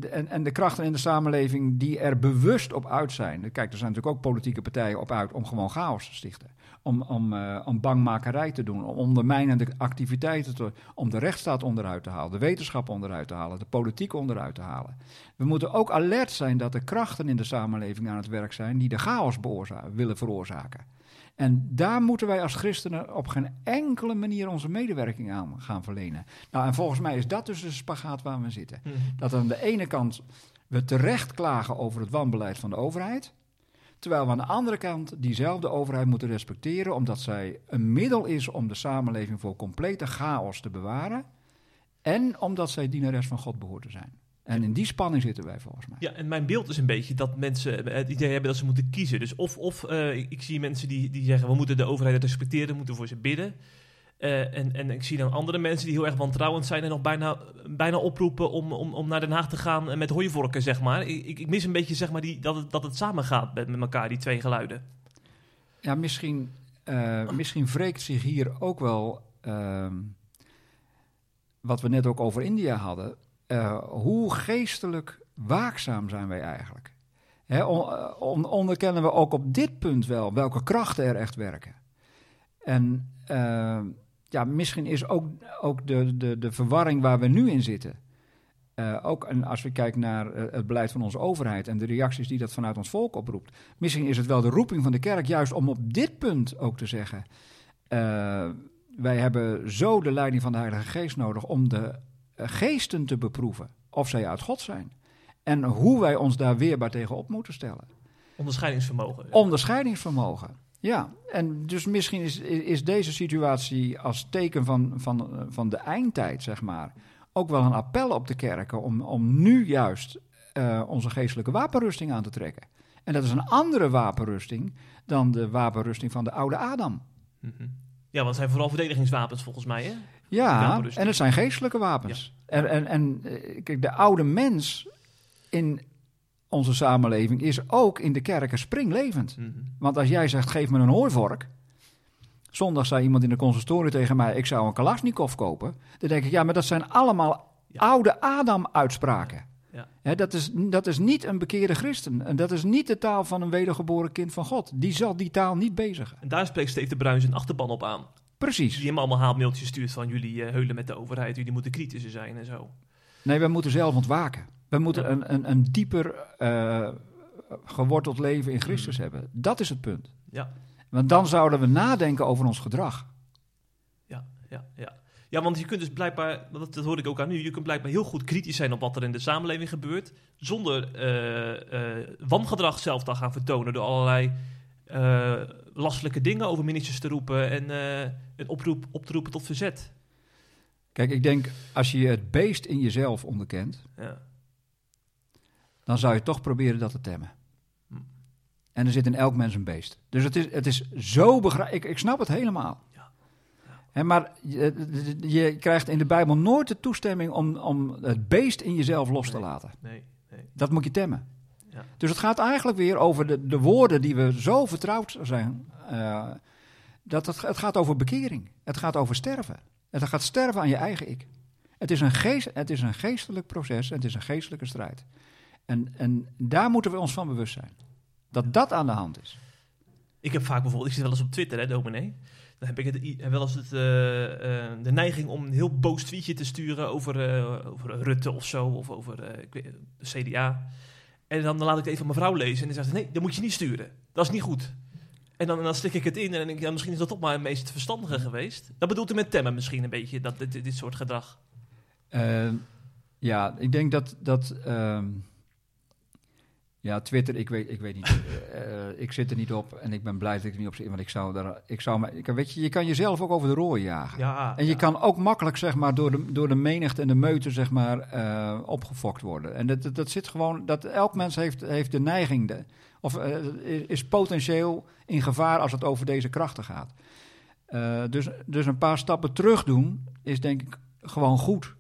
en, en de krachten in de samenleving die er bewust op uit zijn. Kijk, er zijn natuurlijk ook politieke partijen op uit om gewoon chaos te stichten. Om, om, eh, om bangmakerij te doen, om ondermijnende activiteiten te om de rechtsstaat onderuit te halen, de wetenschap onderuit te halen, de politiek onderuit te halen. We moeten ook alert zijn dat er krachten in de samenleving aan het werk zijn die de chaos willen veroorzaken. En daar moeten wij als christenen op geen enkele manier onze medewerking aan gaan verlenen. Nou, en volgens mij is dat dus de spagaat waar we zitten. Mhm. Dat aan de ene kant we terecht klagen over het wanbeleid van de overheid. Terwijl we aan de andere kant diezelfde overheid moeten respecteren, omdat zij een middel is om de samenleving voor complete chaos te bewaren. En omdat zij dienares van God behoort te zijn. En in die spanning zitten wij volgens mij. Ja, en mijn beeld is een beetje dat mensen het idee hebben dat ze moeten kiezen. Dus of, of eh, ik, ik zie mensen die, die zeggen we moeten de overheid respecteren, we moeten voor ze bidden. Eh, en, en ik zie dan andere mensen die heel erg wantrouwend zijn en nog bijna, bijna oproepen om, om, om naar Den Haag te gaan eh, met hooivorken, zeg maar. Ik, ik- mis een beetje zeg maar, die, dat, het, dat het samen gaat met, met elkaar, die twee geluiden. Ja, misschien, eh, misschien wreekt zich hier ook wel ehm, wat we net ook over India hadden. Eh, hoe geestelijk waakzaam zijn wij eigenlijk? Eh, on- onderkennen we ook op dit punt wel welke krachten er echt werken? En eh, ja, misschien is ook, ook de, de, de verwarring waar we nu in zitten. ook als we kijken naar het beleid van onze overheid en de reacties die dat vanuit ons volk oproept. Misschien is het wel de roeping van de kerk juist om op dit punt ook te zeggen. wij hebben zo de leiding van de Heilige Geest nodig om de geesten te beproeven of zij uit God zijn. En hoe wij ons daar weerbaar tegen op moeten stellen. Onderscheidingsvermogen. Onderscheidingsvermogen. Ja, en dus misschien is, is deze situatie als teken van, van, van de eindtijd, zeg maar, ook wel een appel op de kerken om, om nu juist eh, onze geestelijke wapenrusting aan te trekken. En dat is een andere wapenrusting dan de wapenrusting van de oude Adam. Mhm. Ja, want het zijn vooral verdedigingswapens volgens mij, hè? Ja, Wapenrusting. en het zijn geestelijke wapens. En, en, en eh, kijk, de oude mens in onze samenleving is ook in de kerken springlevend. Mhm. Want als jij zegt, geef me een hooivork. Zondag zei iemand in de consistorie tegen mij, ik zou een Kalashnikov kopen. Dan denk ik, ja, maar dat zijn allemaal Ja. oude Adam-uitspraken. Ja. Dat, is, dat is niet een bekeerde christen. En dat is niet de taal van een wedergeboren kind van God. Die zal die taal niet bezigen. En daar spreekt Steve de Bruin zijn achterban op aan. Precies. Die hem allemaal haatmailtjes stuurt van jullie eh, heulen met de overheid, jullie moeten kritischer zijn en zo. Nee, we moeten zelf ontwaken. We moeten Ja. een, een, een dieper eh, geworteld leven in Christus Mhm. hebben. Dat is het punt. Ja, Want dan zouden we nadenken over ons gedrag. ja, ja, ja. Ja, want je kunt dus blijkbaar, dat, dat hoor ik ook aan nu, je kunt blijkbaar heel goed kritisch zijn op wat er in de samenleving gebeurt, zonder eh, wangedrag zelf te gaan vertonen door allerlei lastelijke dingen over ministers te roepen en eh, een oproep, op te roepen tot verzet. Kijk, ik denk als je het beest in jezelf onderkent, Ja. dan zou je toch proberen dat te temmen. Hm. En er zit in elk mens een beest. Dus het is, het is zo begrijpelijk. Ik, ik snap het helemaal. Ja. Hè, maar je, je krijgt in de Bijbel nooit de toestemming om, om het beest in jezelf los te Nee. laten. Nee, nee. Dat moet je temmen. Ja. Dus het gaat eigenlijk weer over de, de woorden die we zo vertrouwd zijn. eh, dat het, het gaat over bekering. Het gaat over sterven. Het gaat sterven aan je eigen ik. Het is een, geest, het is een geestelijk proces. Het is een geestelijke strijd. En, en daar moeten we ons van bewust zijn. Dat dat aan de hand is. Ik heb vaak bijvoorbeeld, ik zit wel eens op Twitter, hè, dominee. Dan heb ik het, wel eens het, eh, eh, de neiging om een heel boos tweetje te sturen over, over Rutte of zo, of over ik weet, de CDA. En dan, laat ik het even aan mijn vrouw lezen en dan zegt ze, nee, dat moet je niet sturen. Dat is niet goed. En dan, dan slik ik het in en dan denk ik, ja, misschien is dat toch maar het meest verstandige geweest. Dat bedoelt u met temmen misschien een beetje, dat, dit, dit soort gedrag. Eh, ja, ik denk dat. dat ehm, ja, Twitter, ik weet, ik weet niet. Eh, ik zit er niet op en ik ben blij dat ik er niet op zit. Want ik zou daar. Ik zou, me- ik, weet je, je kan jezelf ook over de rooien jagen. Ja, En je ja. kan ook makkelijk, zeg maar, door de, door de menigte en de meute, zeg maar, eh, opgefokt worden. En dat, dat, dat zit gewoon, dat elk mens heeft, heeft de neiging, de, of eh, is, is potentieel in gevaar als het over deze krachten gaat. Eh, dus, dus een paar stappen terug doen is denk ik gewoon goed.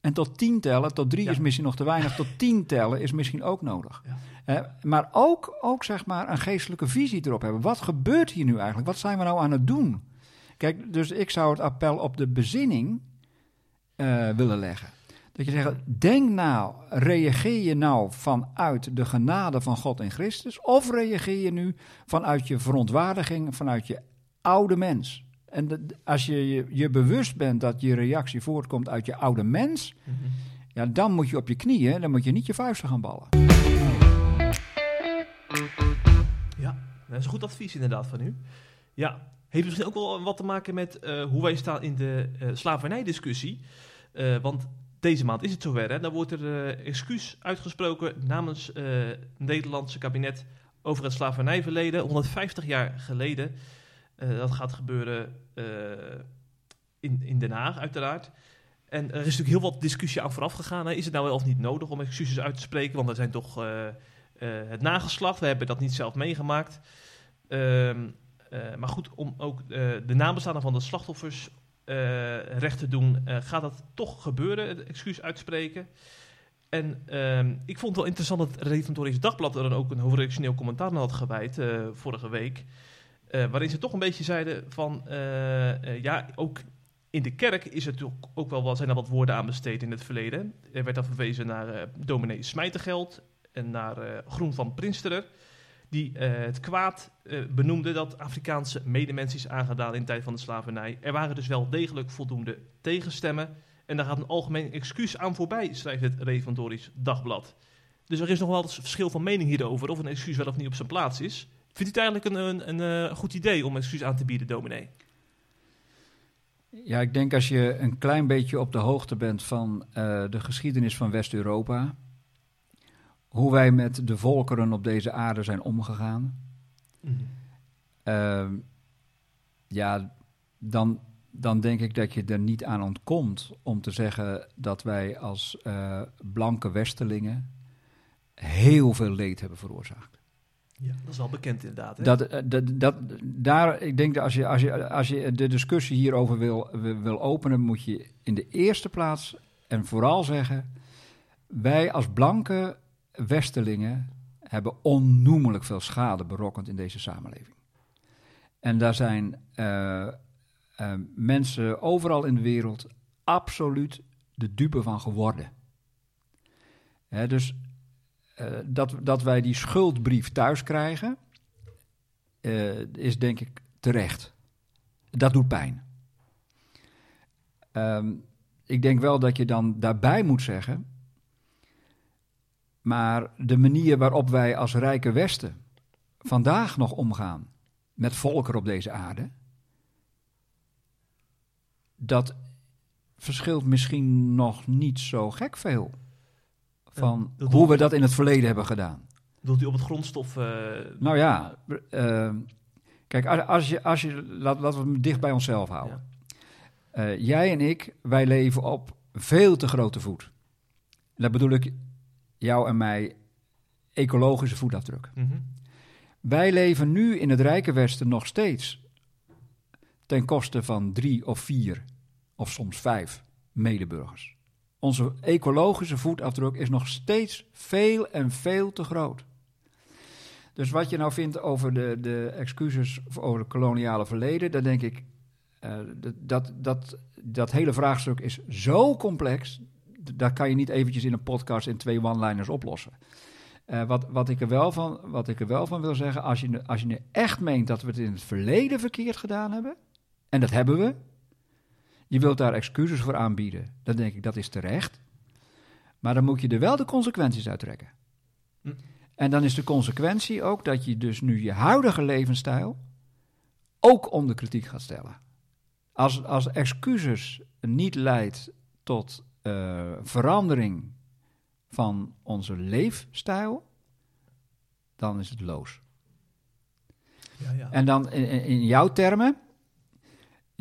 En tot tien tellen, tot drie Ja. is misschien nog te weinig, tot tien tellen is misschien ook nodig. Ja. Maar ook, ook zeg maar een geestelijke visie erop hebben. Wat gebeurt hier nu eigenlijk? Wat zijn we nou aan het doen? Kijk, dus ik zou het appel op de bezinning eh, willen leggen. Dat je zegt, denk nou, reageer je nou vanuit de genade van God in Christus? Of reageer je nu vanuit je verontwaardiging, vanuit je oude mens? En de- als je, je je bewust bent dat je reactie voortkomt uit je oude mens, Mhm. ja, dan moet je op je knieën, dan moet je niet je vuisten gaan ballen. Ja, dat is een goed advies inderdaad van u. Ja, heeft misschien ook wel wat te maken met eh, hoe wij staan in de eh slavernijdiscussie. Eh, want deze maand is het zover. Hè? Dan wordt er excuus uitgesproken namens het Nederlandse kabinet over het slavernijverleden. 150 jaar geleden. Eh, dat gaat gebeuren eh, in, in Den Haag uiteraard. En er is natuurlijk heel wat discussie aan vooraf gegaan. Is het nou wel of niet nodig om excuses uit te spreken? Want er zijn toch... eh, het nageslacht. We hebben dat niet zelf meegemaakt. Ehm, eh, maar goed, om ook de nabestaanden van de slachtoffers recht te doen, gaat dat toch gebeuren, het excuus uitspreken. En ehm, ik vond het wel interessant dat het Reformatorisch Dagblad er dan ook een hoofdredactioneel commentaar aan had gewijd vorige week. Eh, waarin ze toch een beetje zeiden van, eh, eh, ja, ook in de kerk is toch ook wel zijn er wat woorden aan besteed in het verleden. Er werd dan verwezen naar eh dominee Smijtergeld en naar Groen van Prinsterer. die het kwaad benoemde dat Afrikaanse medemensen is aangedaan in de tijd van de slavernij. Er waren dus wel degelijk voldoende tegenstemmen. En daar gaat een algemeen excuus aan voorbij, schrijft het Reformatorisch Dagblad. Dus er is nog wel eens verschil van mening hierover, of een excuus wel of niet op zijn plaats is. Vindt u het eigenlijk een, een, een, eh, goed idee om excuus aan te bieden, dominee? Ja, ik denk als je een klein beetje op de hoogte bent van eh, de geschiedenis van West-Europa, hoe wij met de volkeren op deze aarde zijn omgegaan, uh, ja, dan, dan denk ik dat je er niet aan ontkomt om te zeggen dat wij als uh, blanke Westelingen heel veel leed hebben veroorzaakt. Ja, dat is wel bekend inderdaad. Hè? Dat, eh, dat, dat, daar, ik denk dat als je, als, je, als je de discussie hierover wil, wil openen, moet je in de eerste plaats en vooral zeggen: wij als blanke Westelingen hebben onnoemelijk veel schade berokkend in deze samenleving. En daar zijn uh, uh, mensen overal in de wereld absoluut de dupe van geworden. Hè, dus dat, dat wij die schuldbrief thuis krijgen, is denk ik terecht. Dat doet pijn. Um, ik denk wel dat je dan daarbij moet zeggen maar de manier waarop wij als rijke Westen vandaag nog omgaan met volkeren op deze aarde, dat verschilt misschien nog niet zo gek veel van uh, hoe we dat in het verleden hebben gedaan. Wilt u op het grondstof? Uh, nou ja, uh, kijk, als je, als je laat, laten we het dicht bij onszelf houden. Ja. jij en ik, wij leven op veel te grote voet. Dat bedoel ik jou en mij ecologische voetafdruk. Mm -hmm. Wij leven nu in het Rijke Westen nog steeds ten koste van drie of vier of soms vijf medeburgers. Onze ecologische voetafdruk is nog steeds veel en veel te groot. Dus wat je nou vindt over de, de excuses over het koloniale verleden, dan denk ik, uh, dat, dat, dat hele vraagstuk is zo complex dat kan je niet eventjes in een podcast in twee one-liners oplossen. Uh, wat, wat, ik er wel van, wat ik er wel van wil zeggen, als je, als je nu echt meent dat we het in het verleden verkeerd gedaan hebben, en dat hebben we, je wilt daar excuses voor aanbieden, dan denk ik dat is terecht. Maar dan moet je er wel de consequenties uit trekken. Hm. En dan is de consequentie ook dat je dus nu je huidige levensstijl ook onder kritiek gaat stellen. Als, als excuses niet leidt tot uh, verandering van onze leefstijl, dan is het loos. Ja, ja. En dan in, in, jouw termen,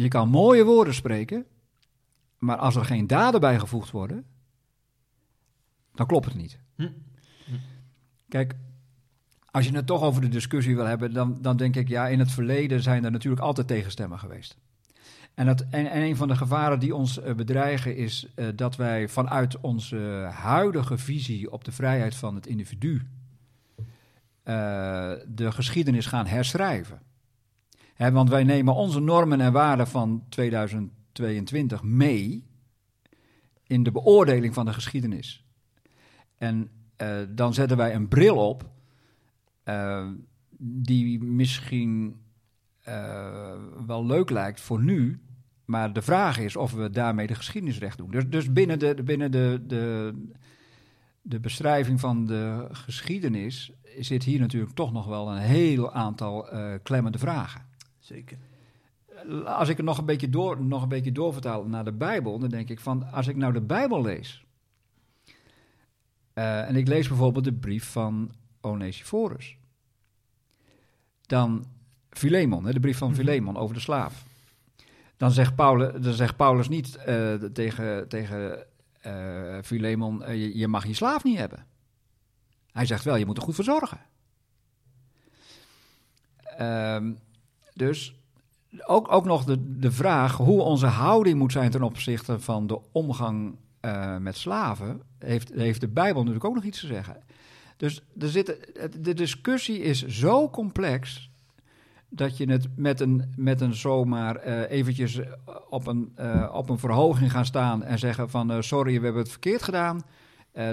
je kan mooie woorden spreken, maar als er geen daden bijgevoegd worden, dan klopt het niet. Hm. Kijk, als je het toch over de discussie wil hebben, dan, dan denk ik, ja, in het verleden zijn er natuurlijk altijd tegenstemmen geweest. En, dat, en, en, een van de gevaren die ons uh, bedreigen is uh, dat wij vanuit onze huidige visie op de vrijheid van het individu uh, de geschiedenis gaan herschrijven. Want wij nemen onze normen en waarden van 2022 mee in de beoordeling van de geschiedenis. En dan zetten wij een bril op die misschien wel leuk lijkt voor nu, maar de vraag is of we daarmee de geschiedenis recht doen. Dus, dus binnen, de, binnen de, de, de beschrijving van de geschiedenis zit hier natuurlijk toch nog wel een heel aantal klemmende vragen. Zeker. Als ik het nog een beetje, door, nog een beetje doorvertaal naar de Bijbel, dan denk ik van, als ik nou de Bijbel lees, uh, en ik lees bijvoorbeeld de brief van Onesiphorus, dan Philemon, hè, de brief van Philemon over de slaaf dan zegt Paulus, dan zegt Paulus niet uh, tegen, tegen uh, Philemon, uh, je, je, mag je slaaf niet hebben. Hij zegt wel, je moet er goed voor zorgen. Um, dus ook, ook nog de, de vraag hoe onze houding moet zijn ten opzichte van de omgang met slaven, heeft, heeft de Bijbel natuurlijk ook nog iets te zeggen. Dus er zit, de discussie is zo complex dat je het met een, met een zomaar uh, eventjes op een, uh, op een verhoging gaan staan en zeggen van sorry, we hebben het verkeerd gedaan.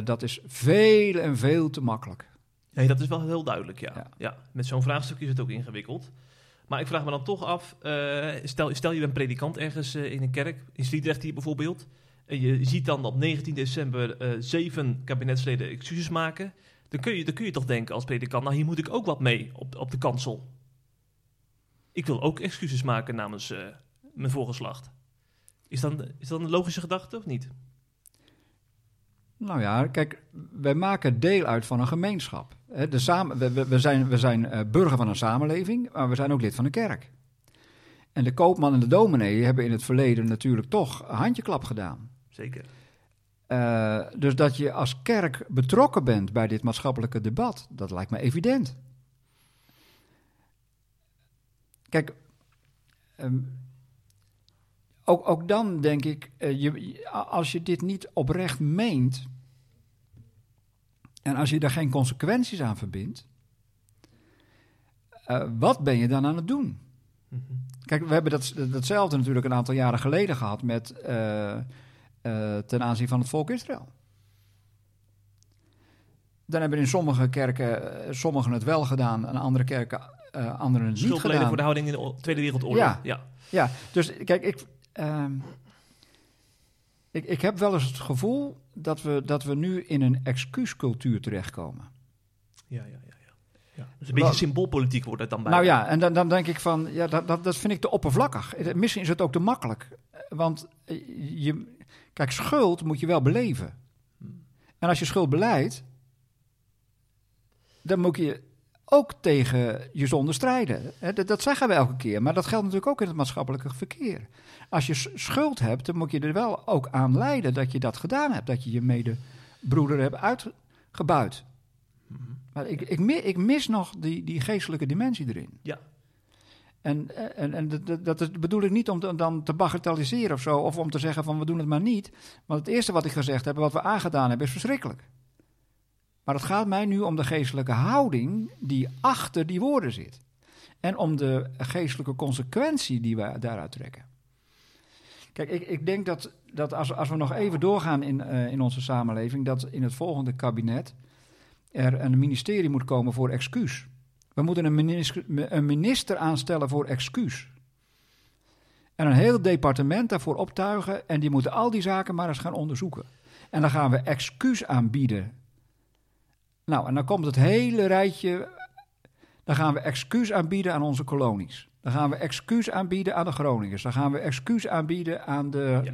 dat is veel en veel te makkelijk. Nee, dat is wel heel duidelijk, ja. Ja. ja. met zo'n vraagstuk is het ook ingewikkeld. Maar ik vraag me dan toch af, eh, stel, stel je bent predikant ergens eh, in een kerk, in Sliedrecht hier bijvoorbeeld, en je ziet dan op 19 december eh, zeven kabinetsleden excuses maken, dan kun, je, dan kun je toch denken als predikant, nou hier moet ik ook wat mee op, op de kansel. Ik wil ook excuses maken namens mijn voorgeslacht. Is dat, is dat een logische gedachte of niet? Nou ja, kijk, wij maken deel uit van een gemeenschap. De samen, we, we- we zijn, we zijn eh, burger van een samenleving, maar we zijn ook lid van een kerk. En de koopman en de dominee hebben in het verleden natuurlijk toch een handjeklap gedaan. Zeker. Eh, dus dat je als kerk betrokken bent bij dit maatschappelijke debat, dat lijkt me evident. Kijk, ehm, ook, ook dan denk ik, eh, je, als je dit niet oprecht meent en als je daar geen consequenties aan verbindt, eh, wat ben je dan aan het doen? Mhm. Kijk, we hebben dat, datzelfde natuurlijk een aantal jaren geleden gehad met eh, eh, ten aanzien van het volk Israël. Dan hebben in sommige kerken sommigen het wel gedaan en andere kerken anderen het niet gedaan. voor de houding in de Tweede Wereldoorlog. Ja. ja. Ja, dus kijk, ik, ehm, ik, ik heb wel eens het gevoel dat we, dat we nu in een excuuscultuur terechtkomen. Ja, ja, ja. ja. ja. Dus een beetje Wat- symboolpolitiek wordt het dan bij. Nou ja, en dan, dan denk ik van, ja, dat, dat, dat vind ik te oppervlakkig. Eh, Misschien is het ook te makkelijk. Eh, Want eh, je, kijk, schuld moet je wel beleven. En als je schuld beleidt, dan moet je ook tegen je zonde strijden. Dat, zeggen we elke keer, maar dat geldt natuurlijk ook in het maatschappelijke verkeer. Als je schuld hebt, dan moet je er wel ook aan leiden dat je dat gedaan hebt. Dat je je medebroeder hebt uitgebuit. Maar ik, ik, mi- ik mis nog die, die geestelijke dimensie erin. Ja. En, en, en dat- dat, bedoel ik niet om te- dan te bagatelliseren of zo, of om te zeggen van we doen het maar niet. Want het eerste wat ik gezegd heb, wat we aangedaan hebben, is verschrikkelijk. Maar het gaat mij nu om de geestelijke houding die achter die woorden zit. En om de geestelijke consequentie die we daaruit trekken. Kijk, ik, ik denk dat, dat als, als we nog even doorgaan in, eh, in onze samenleving, dat in het volgende kabinet er een ministerie moet komen voor excuus. We moeten een minister, een minister aanstellen voor excuus. En een heel departement daarvoor optuigen en die moeten al die zaken maar eens gaan onderzoeken. En dan gaan we excuus aanbieden. Nou, en dan komt het hele rijtje. Dan gaan we excuus aanbieden aan onze kolonies. Dan gaan we excuus aanbieden aan de Groningers. Dan gaan we excuus aanbieden aan de. Ja.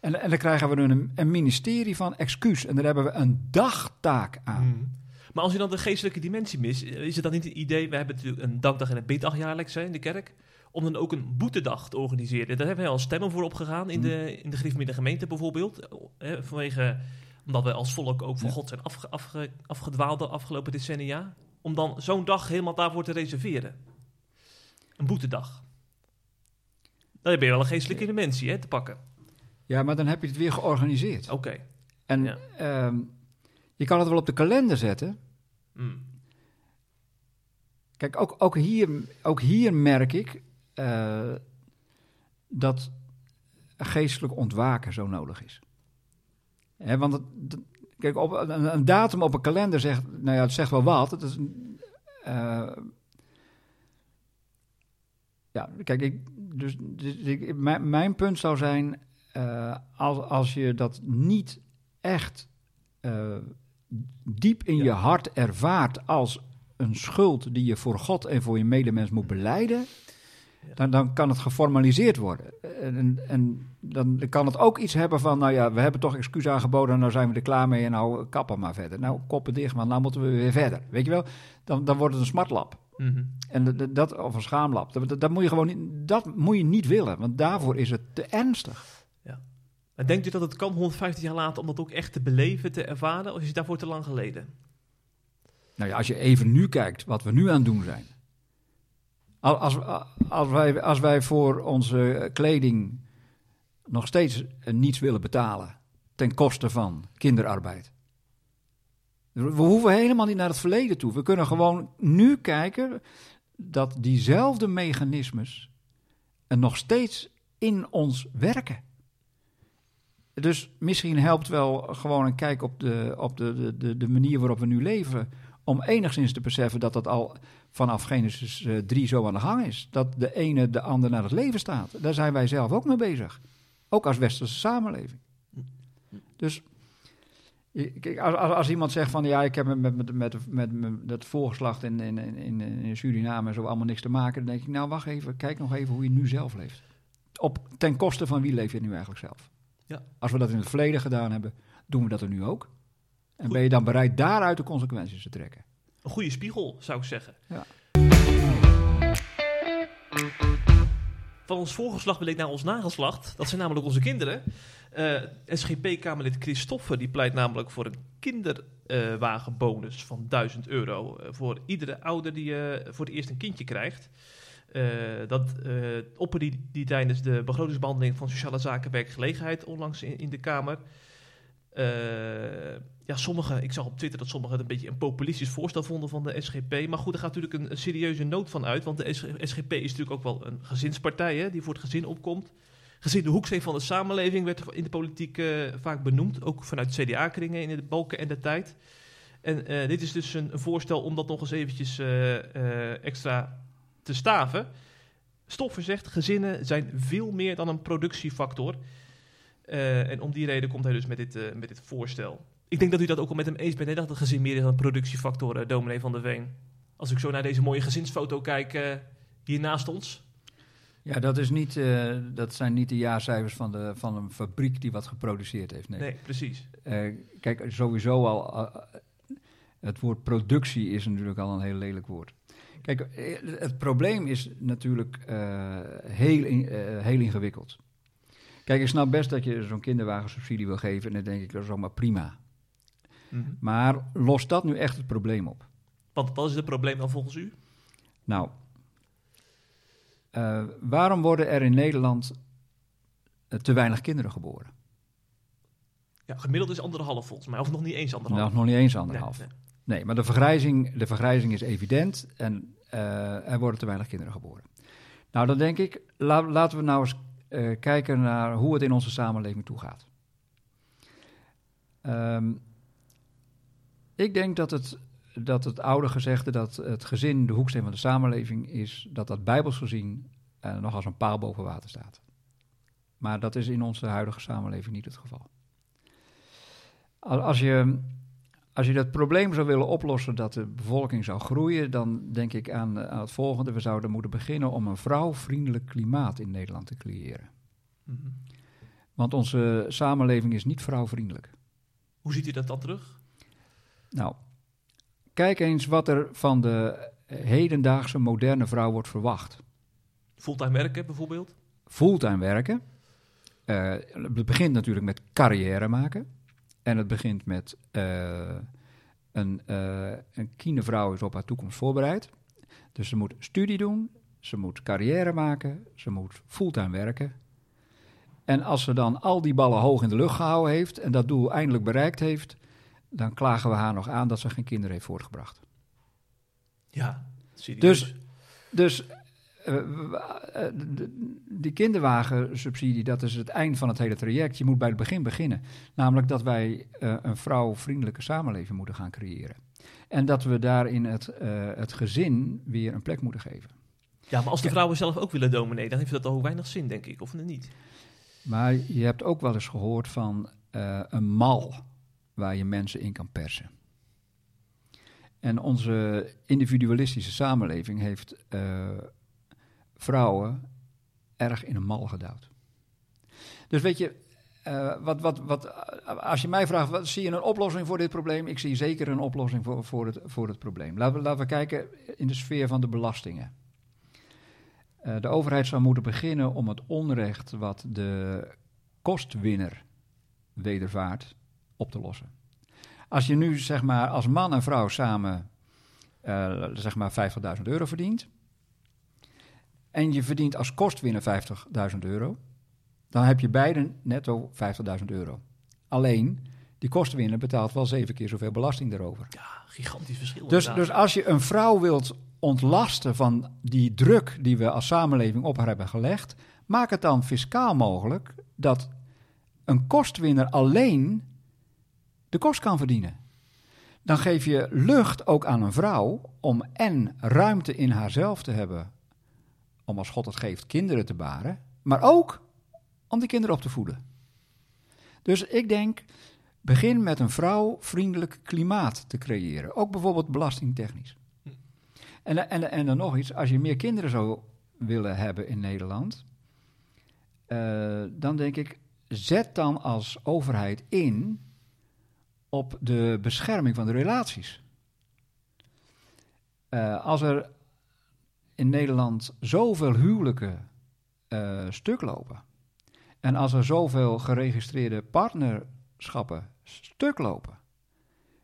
En, en dan krijgen we een, een ministerie van excuus. En daar hebben we een dagtaak aan. Mhm. Maar als je dan de geestelijke dimensie mist, eh, is het dan niet een idee... We hebben natuurlijk een dankdag en een biddag jaarlijks hè, in de kerk... om dan ook een boetedag te organiseren. Daar hebben we al stemmen voor opgegaan in de, in de Griffemiddag gemeente bijvoorbeeld. Eh, hè, vanwege, omdat we als volk ook van Ja. God zijn afge, afge- afgedwaald de afgelopen decennia. Om dan zo'n dag helemaal daarvoor te reserveren. Een boetedag. Dan heb je wel een geestelijke dimensie hè, te pakken. Ja, maar dan heb je het weer georganiseerd. Oké. En Ja. ehm, je kan het wel op de kalender zetten. Mm. Kijk, ook, ook, hier, ook hier merk ik eh, dat geestelijk ontwaken zo nodig is. Want het, kijk, op, een, een datum op een kalender zegt, nou ja, het zegt wel wat. Het is, eh, ja, kijk, ik, dus, dus ik, mijn, mijn punt zou zijn, eh, als, als je dat niet echt eh, diep in Ja. je hart ervaart als een schuld die je voor God en voor je medemens moet beleiden. Dan, dan kan het geformaliseerd worden. En, en dan kan het ook iets hebben van, nou ja, we hebben toch excuus aangeboden, nou zijn we er klaar mee en nou kappen maar verder. Nou, koppen dicht, want nou moeten we weer verder. Weet je wel, dan, dan wordt het een smartlap. Mhm. En dat- of een schaamlap. Dat, moet je gewoon niet, dat moet je niet willen, want daarvoor is het te ernstig. En denkt u dat het kan 150 jaar later om dat ook echt te beleven, te ervaren? Of is het daarvoor te lang geleden? Nou ja, als je even nu kijkt wat we nu aan het doen zijn. Al- Als, als, wij, als wij voor onze kleding nog steeds eh, niets willen betalen ten koste van kinderarbeid. We hoeven helemaal niet naar het verleden toe. We kunnen gewoon nu kijken dat diezelfde mechanismes er nog steeds in ons werken. Dus misschien helpt wel gewoon een kijk op de, op de, de, de manier waarop we nu leven om enigszins te beseffen dat dat al vanaf Genesis 3 zo aan de gang is. Dat de ene de ander naar het leven staat. Daar zijn wij zelf ook mee bezig. Ook als westerse samenleving. Dus kijk, als, als, iemand zegt van ja, ik heb met, met, met, met, met het voorgeslacht in, in, in, in Suriname en zo allemaal niks te maken, dan denk ik, nou wacht even, kijk nog even hoe je nu zelf leeft. Op, ten koste van wie leef je nu eigenlijk zelf? Ja. Als we dat in het verleden gedaan hebben, doen we dat er nu ook. En ben je dan bereid daaruit de consequenties te trekken? Een goede spiegel, zou ik zeggen. Ja. Van ons voorgeslacht ik naar ons nageslacht. Dat zijn namelijk onze kinderen. Uh, SGP-Kamerlid Christoffer die pleit namelijk voor een kinderwagenbonus uh, van 1000 euro. Uh, voor iedere ouder die voor het eerst een kindje krijgt. dat opperde die, die tijdens de begrotingsbehandeling van Sociale Zaken Werkgelegenheid onlangs in, in de Kamer. Ja, sommigen, ik zag op Twitter dat sommigen het een beetje een populistisch voorstel vonden van de SGP. Maar goed, er gaat natuurlijk een, serieuze nood van uit. Want de SGP is natuurlijk ook wel een gezinspartij hè, die voor het gezin opkomt gezien de hoeksteen van de samenleving werd in de politiek uh, vaak benoemd. Ook vanuit CDA-kringen in de balken en de tijd. En uh, dit is dus een, voorstel om dat nog eens eventjes uh, extra te staven. Stoffer zegt, gezinnen zijn veel meer dan een productiefactor. en om die reden komt hij dus met dit, met dit voorstel. Ik denk dat u dat ook al met hem eens bent, hè, dat het gezin meer is dan productiefactor, dominee van der Veen. Als ik zo naar deze mooie gezinsfoto kijk hier naast ons... Ja, dat, is niet, uh, dat zijn niet de jaarcijfers van, de, van een fabriek die wat geproduceerd heeft. Nee, nee precies. Uh, kijk, sowieso al, het woord productie is natuurlijk al een heel lelijk woord. Kijk, het probleem is natuurlijk heel, in, heel ingewikkeld. Kijk, ik snap best dat je zo'n kinderwagensubsidie wil geven en dan denk ik, dat is allemaal prima. Mm -hmm. Maar lost dat nu echt het probleem op? Want wat is het probleem dan volgens u? Nou, uh, waarom worden er in Nederland uh, te weinig kinderen geboren? Ja, gemiddeld is anderhalf volgens mij, of nog niet eens anderhalf. Nou, nog niet eens anderhalf. Nee, nee. nee maar de vergrijzing, de vergrijzing is evident en uh, er worden te weinig kinderen geboren. Nou, dan denk ik, la, laten we nou eens kijken naar hoe het in onze samenleving toegaat. Um, ik denk dat het dat het oude gezegde dat het gezin de hoeksteen van de samenleving is, dat dat bijbels gezien uh, nog als een paal boven water staat. Maar dat is in onze huidige samenleving niet het geval. Als je, als je dat probleem zou willen oplossen dat de bevolking zou groeien, dan denk ik aan, aan het volgende. We zouden moeten beginnen om een vrouwvriendelijk klimaat in Nederland te creëren. Mm -hmm. Want onze samenleving is niet vrouwvriendelijk. Hoe ziet u dat dan terug? Nou, Kijk eens wat er van de hedendaagse moderne vrouw wordt verwacht. Fulltime werken bijvoorbeeld? Fulltime werken. Uh, het begint natuurlijk met carrière maken. En het begint met uh, een, uh, een kindervrouw is op haar toekomst voorbereid. Dus ze moet studie doen, ze moet carrière maken, ze moet fulltime werken. En als ze dan al die ballen hoog in de lucht gehouden heeft en dat doel eindelijk bereikt heeft, dan klagen we haar nog aan dat ze geen kinderen heeft voortgebracht. Ja, Dus, dus uh, die kinderwagensubsidie, dat is het eind van het hele traject. Je moet bij het begin beginnen. Namelijk dat wij uh, een vrouwvriendelijke samenleving moeten gaan creëren. En dat we daarin het, het gezin weer een plek moeten geven. Ja, maar als de vrouwen zelf ook willen dominee, dan heeft dat al weinig zin, denk ik, of niet? Maar je hebt ook wel eens gehoord van een mal waar je mensen in kan persen. En onze individualistische samenleving heeft uh, vrouwen erg in een mal gedouwd. Dus weet je, uh, wat, wat, wat, als je mij vraagt, wat, zie je een oplossing voor dit probleem? Ik zie zeker een oplossing voor, voor, het, voor het probleem. Laten we, laten we kijken in de sfeer van de belastingen. Uh, de overheid zou moeten beginnen om het onrecht wat de kostwinner wedervaart op te lossen. Als je nu zeg maar als man en vrouw samen uh, zeg maar 50.000 euro verdient en je verdient als kostwinner 50.000 euro, dan heb je beiden netto 50.000 euro. Alleen, die kostwinner betaalt wel zeven keer zoveel belasting erover. Ja, gigantisch verschil. Dus, dus als je een vrouw wilt ontlasten van die druk die we als samenleving op haar hebben gelegd, maak het dan fiscaal mogelijk dat een kostwinner alleen de kost kan verdienen. dan geef je lucht ook aan een vrouw om en ruimte in haarzelf te hebben, om als God het geeft kinderen te baren, maar ook om die kinderen op te voeden. Dus ik denk, begin met een vrouwvriendelijk klimaat te creëren, ook bijvoorbeeld belastingtechnisch. En, en, en dan nog iets, als je meer kinderen zou willen hebben in Nederland, eh, dan denk ik, zet dan als overheid in op de bescherming van de relaties. Eh, als er in Nederland zoveel huwelijken eh, stuk lopen. En als er zoveel geregistreerde partnerschappen stuk lopen.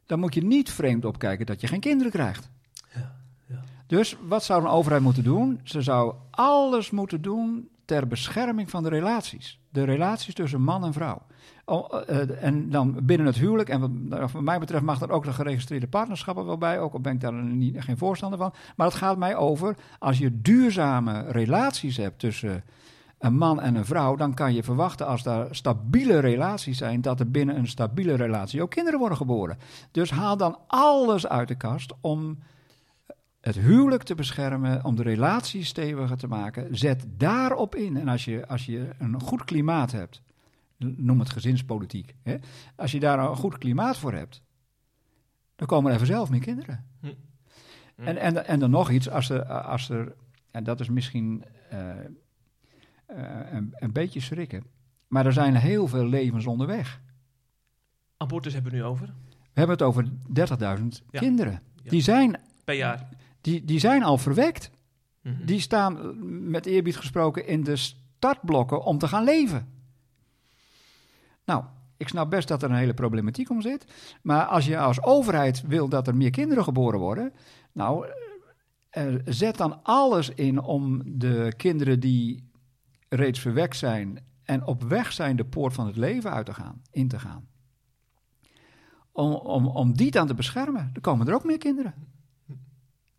Dan moet je niet vreemd opkijken dat je geen kinderen krijgt. Ja, ja. Dus wat zou een overheid moeten doen? Ze zou alles moeten doen ter bescherming van de relaties. De relaties tussen man en vrouw. Oh, eh, en dan binnen het huwelijk, en wat, wat mij betreft mag er ook de geregistreerde partnerschappen wel bij, ook al ben ik daar niet, geen voorstander van. Maar het gaat mij over, als je duurzame relaties hebt tussen een man en een vrouw, dan kan je verwachten als daar stabiele relaties zijn, dat er binnen een stabiele relatie ook kinderen worden geboren. Dus haal dan alles uit de kast om het huwelijk te beschermen, om de relatie steviger te maken. Zet daarop in. En als je, als je een goed klimaat hebt, noem het gezinspolitiek, hè? als je daar een goed klimaat voor hebt, dan komen er vanzelf meer kinderen. Hm. Hm. En, en, en dan nog iets, als er, als er en dat is misschien uh, uh, een, een beetje schrikken, maar er zijn heel veel levens onderweg. Abortus hebben we nu over? We hebben het over 30.000 Ja. kinderen. Ja. Die, zijn, Per jaar. Die, die zijn al verwekt. Mhm. Die staan, eh, met eerbied gesproken, in de startblokken om te gaan leven. Nou, ik snap best dat er een hele problematiek om zit. Maar als je als overheid wil dat er meer kinderen geboren worden. Nou, eh, eh, zet dan alles in om de kinderen die reeds verwekt zijn. en op weg zijn de poort van het leven uit te gaan, in te gaan. Om, om, om die dan te beschermen. Dan komen er ook meer kinderen.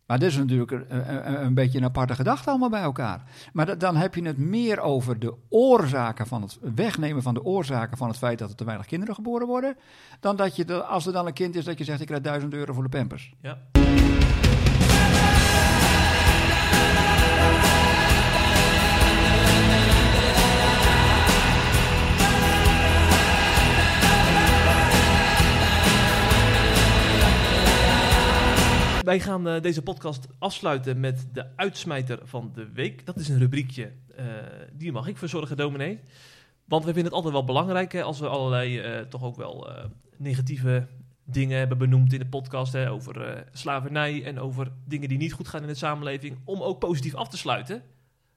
Maar dit is natuurlijk een, een, beetje een aparte gedachte allemaal bij elkaar. Maar da- dan heb je het meer over de oorzaken van het wegnemen van de oorzaken van het feit dat er te weinig kinderen geboren worden. Dan dat je, als er dan een kind is, dat je zegt: ik krijg 1000 euro voor de pampers. Ja. Wij gaan eh, deze podcast afsluiten met de uitsmijter van de week. Dat is een rubriekje, eh, die mag ik verzorgen, dominee. Want we vinden het altijd wel belangrijk als we allerlei eh, toch ook wel negatieve dingen hebben benoemd in de podcast. Hè, over slavernij en over dingen die niet goed gaan in de samenleving. Om ook positief af te sluiten.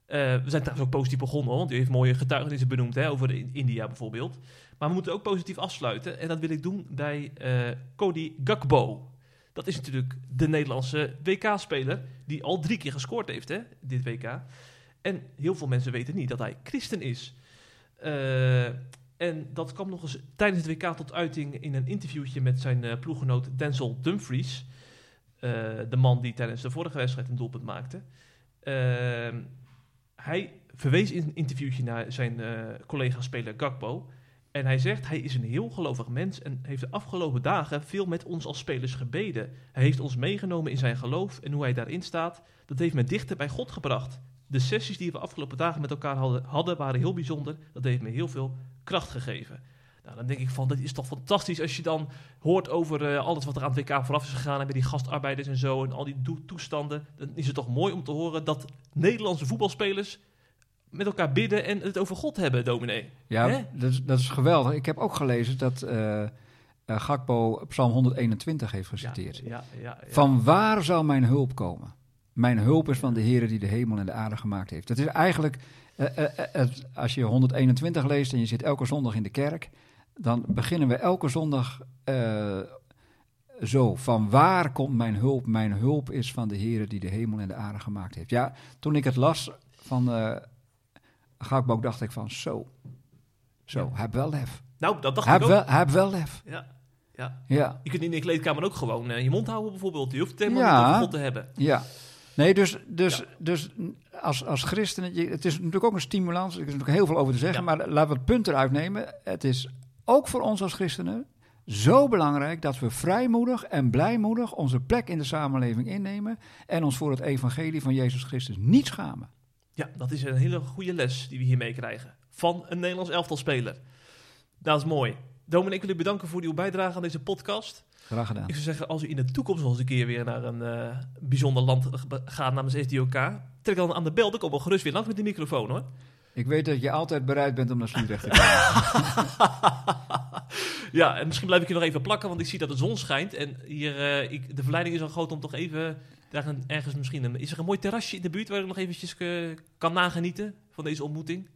We zijn trouwens ook positief begonnen, want u heeft mooie getuigenissen benoemd hè, over in- India bijvoorbeeld. Maar we moeten ook positief afsluiten. En dat wil ik doen bij Cody Gakbo. Dat is natuurlijk de Nederlandse WK-speler die al drie keer gescoord heeft, hè, dit WK. En heel veel mensen weten niet dat hij christen is. Eh, en dat kwam nog eens tijdens het WK tot uiting in een interviewtje met zijn eh, ploeggenoot Denzel Dumfries. Eh, de man die tijdens de vorige wedstrijd een doelpunt maakte. Hij verwees in een interviewtje naar zijn collega-speler Gakpo. En hij zegt, hij is een heel gelovig mens en heeft de afgelopen dagen veel met ons als spelers gebeden. Hij heeft ons meegenomen in zijn geloof en hoe hij daarin staat, dat heeft me dichter bij God gebracht. De sessies die we afgelopen dagen met elkaar hadden, waren heel bijzonder. Dat heeft me heel veel kracht gegeven. Nou, dan denk ik van, dat is toch fantastisch als je dan hoort over eh, alles wat er aan het WK vooraf is gegaan. En bij die gastarbeiders en zo en al die toestanden. Dan is het toch mooi om te horen dat Nederlandse voetbalspelers met elkaar bidden en het over God hebben, dominee. Ja, dat is, dat is geweldig. Ik heb ook gelezen dat eh, eh, Gakpo Psalm 121 heeft geciteerd. Ja, ja, ja. Van waar zou mijn hulp komen? Mijn hulp is van de Heer die de hemel en de aarde gemaakt heeft. Het is eigenlijk, eh, het- als je 121 leest en je zit elke zondag in de kerk, dan beginnen we elke zondag zo. Van waar komt mijn hulp? Mijn hulp is van de Heer die de hemel en de aarde gemaakt heeft. Ja, toen ik het las van Gakpo, dacht ik van zo. Zo, Ja. heeft wel lef. Nou, dat dacht Hij ik ook. wel, heeft wel lef. Ja, ja. Ja. Je kunt in de kleedkamer ook gewoon eh, je mond houden bijvoorbeeld. Je hoeft het helemaal Ja. niet te hebben. Ja. Nee, dus, dus, Ja. dus als, als christenen, het is natuurlijk ook een stimulans, er is natuurlijk heel veel over te zeggen, maar laten we het punt eruit nemen. Het is ook voor ons als christenen zo belangrijk dat we vrijmoedig en blijmoedig onze plek in de samenleving innemen en ons voor het evangelie van Jezus Christus niet schamen. Ja, dat is een hele goede les die we hier meekrijgen. Van een Nederlands elftalspeler. Dat is mooi. Domin, ik wil u bedanken voor uw bijdrage aan deze podcast. Graag gedaan. Ik zou zeggen, als u in de toekomst nog eens een keer weer naar een eh, bijzonder land gaat namens SDOK, trek dan aan de bel. Dan kom wel gerust weer langs met die microfoon hoor. Ik weet dat je altijd bereid bent om naar Sliedrecht te komen. ja, en misschien blijf ik je nog even plakken, want ik zie dat de zon schijnt. En hier, eh, ik, de verleiding is al groot om toch even daar een, ergens misschien... Een, is er een mooi terrasje in de buurt waar ik nog eventjes eh, kan nagenieten van deze ontmoeting?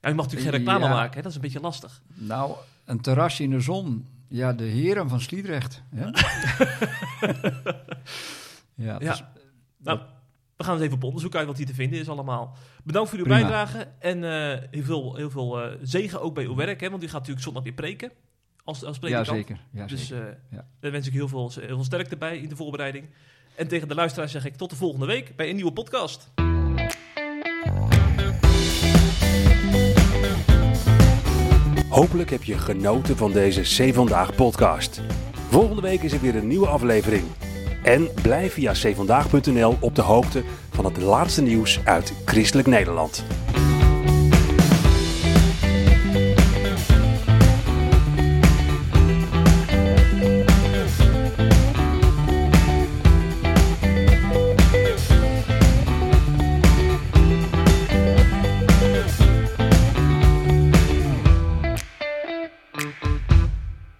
Ja, je mag natuurlijk geen reclame Ja. maken, hè? dat is een beetje lastig. nou, een terrasje in de zon. Ja, de heren van Sliedrecht. Hè? ja, Ja. is- Nou, we gaan eens even op onderzoek uit wat hier te vinden is allemaal. Bedankt voor uw Prima. bijdrage en eh, heel veel, heel veel eh, zegen ook bij uw werk, hè? want u gaat natuurlijk zondag weer preken als, als ja, zeker. Ja, Dus zeker. eh, Ja. daar wens ik heel veel, heel veel sterkte bij in de voorbereiding. En tegen de luisteraars zeg ik tot de volgende week bij een nieuwe podcast. Hopelijk heb je genoten van deze C Vandaag podcast. Volgende week is er weer een nieuwe aflevering. En blijf via cvandaag.nl op de hoogte van het laatste nieuws uit Christelijk Nederland.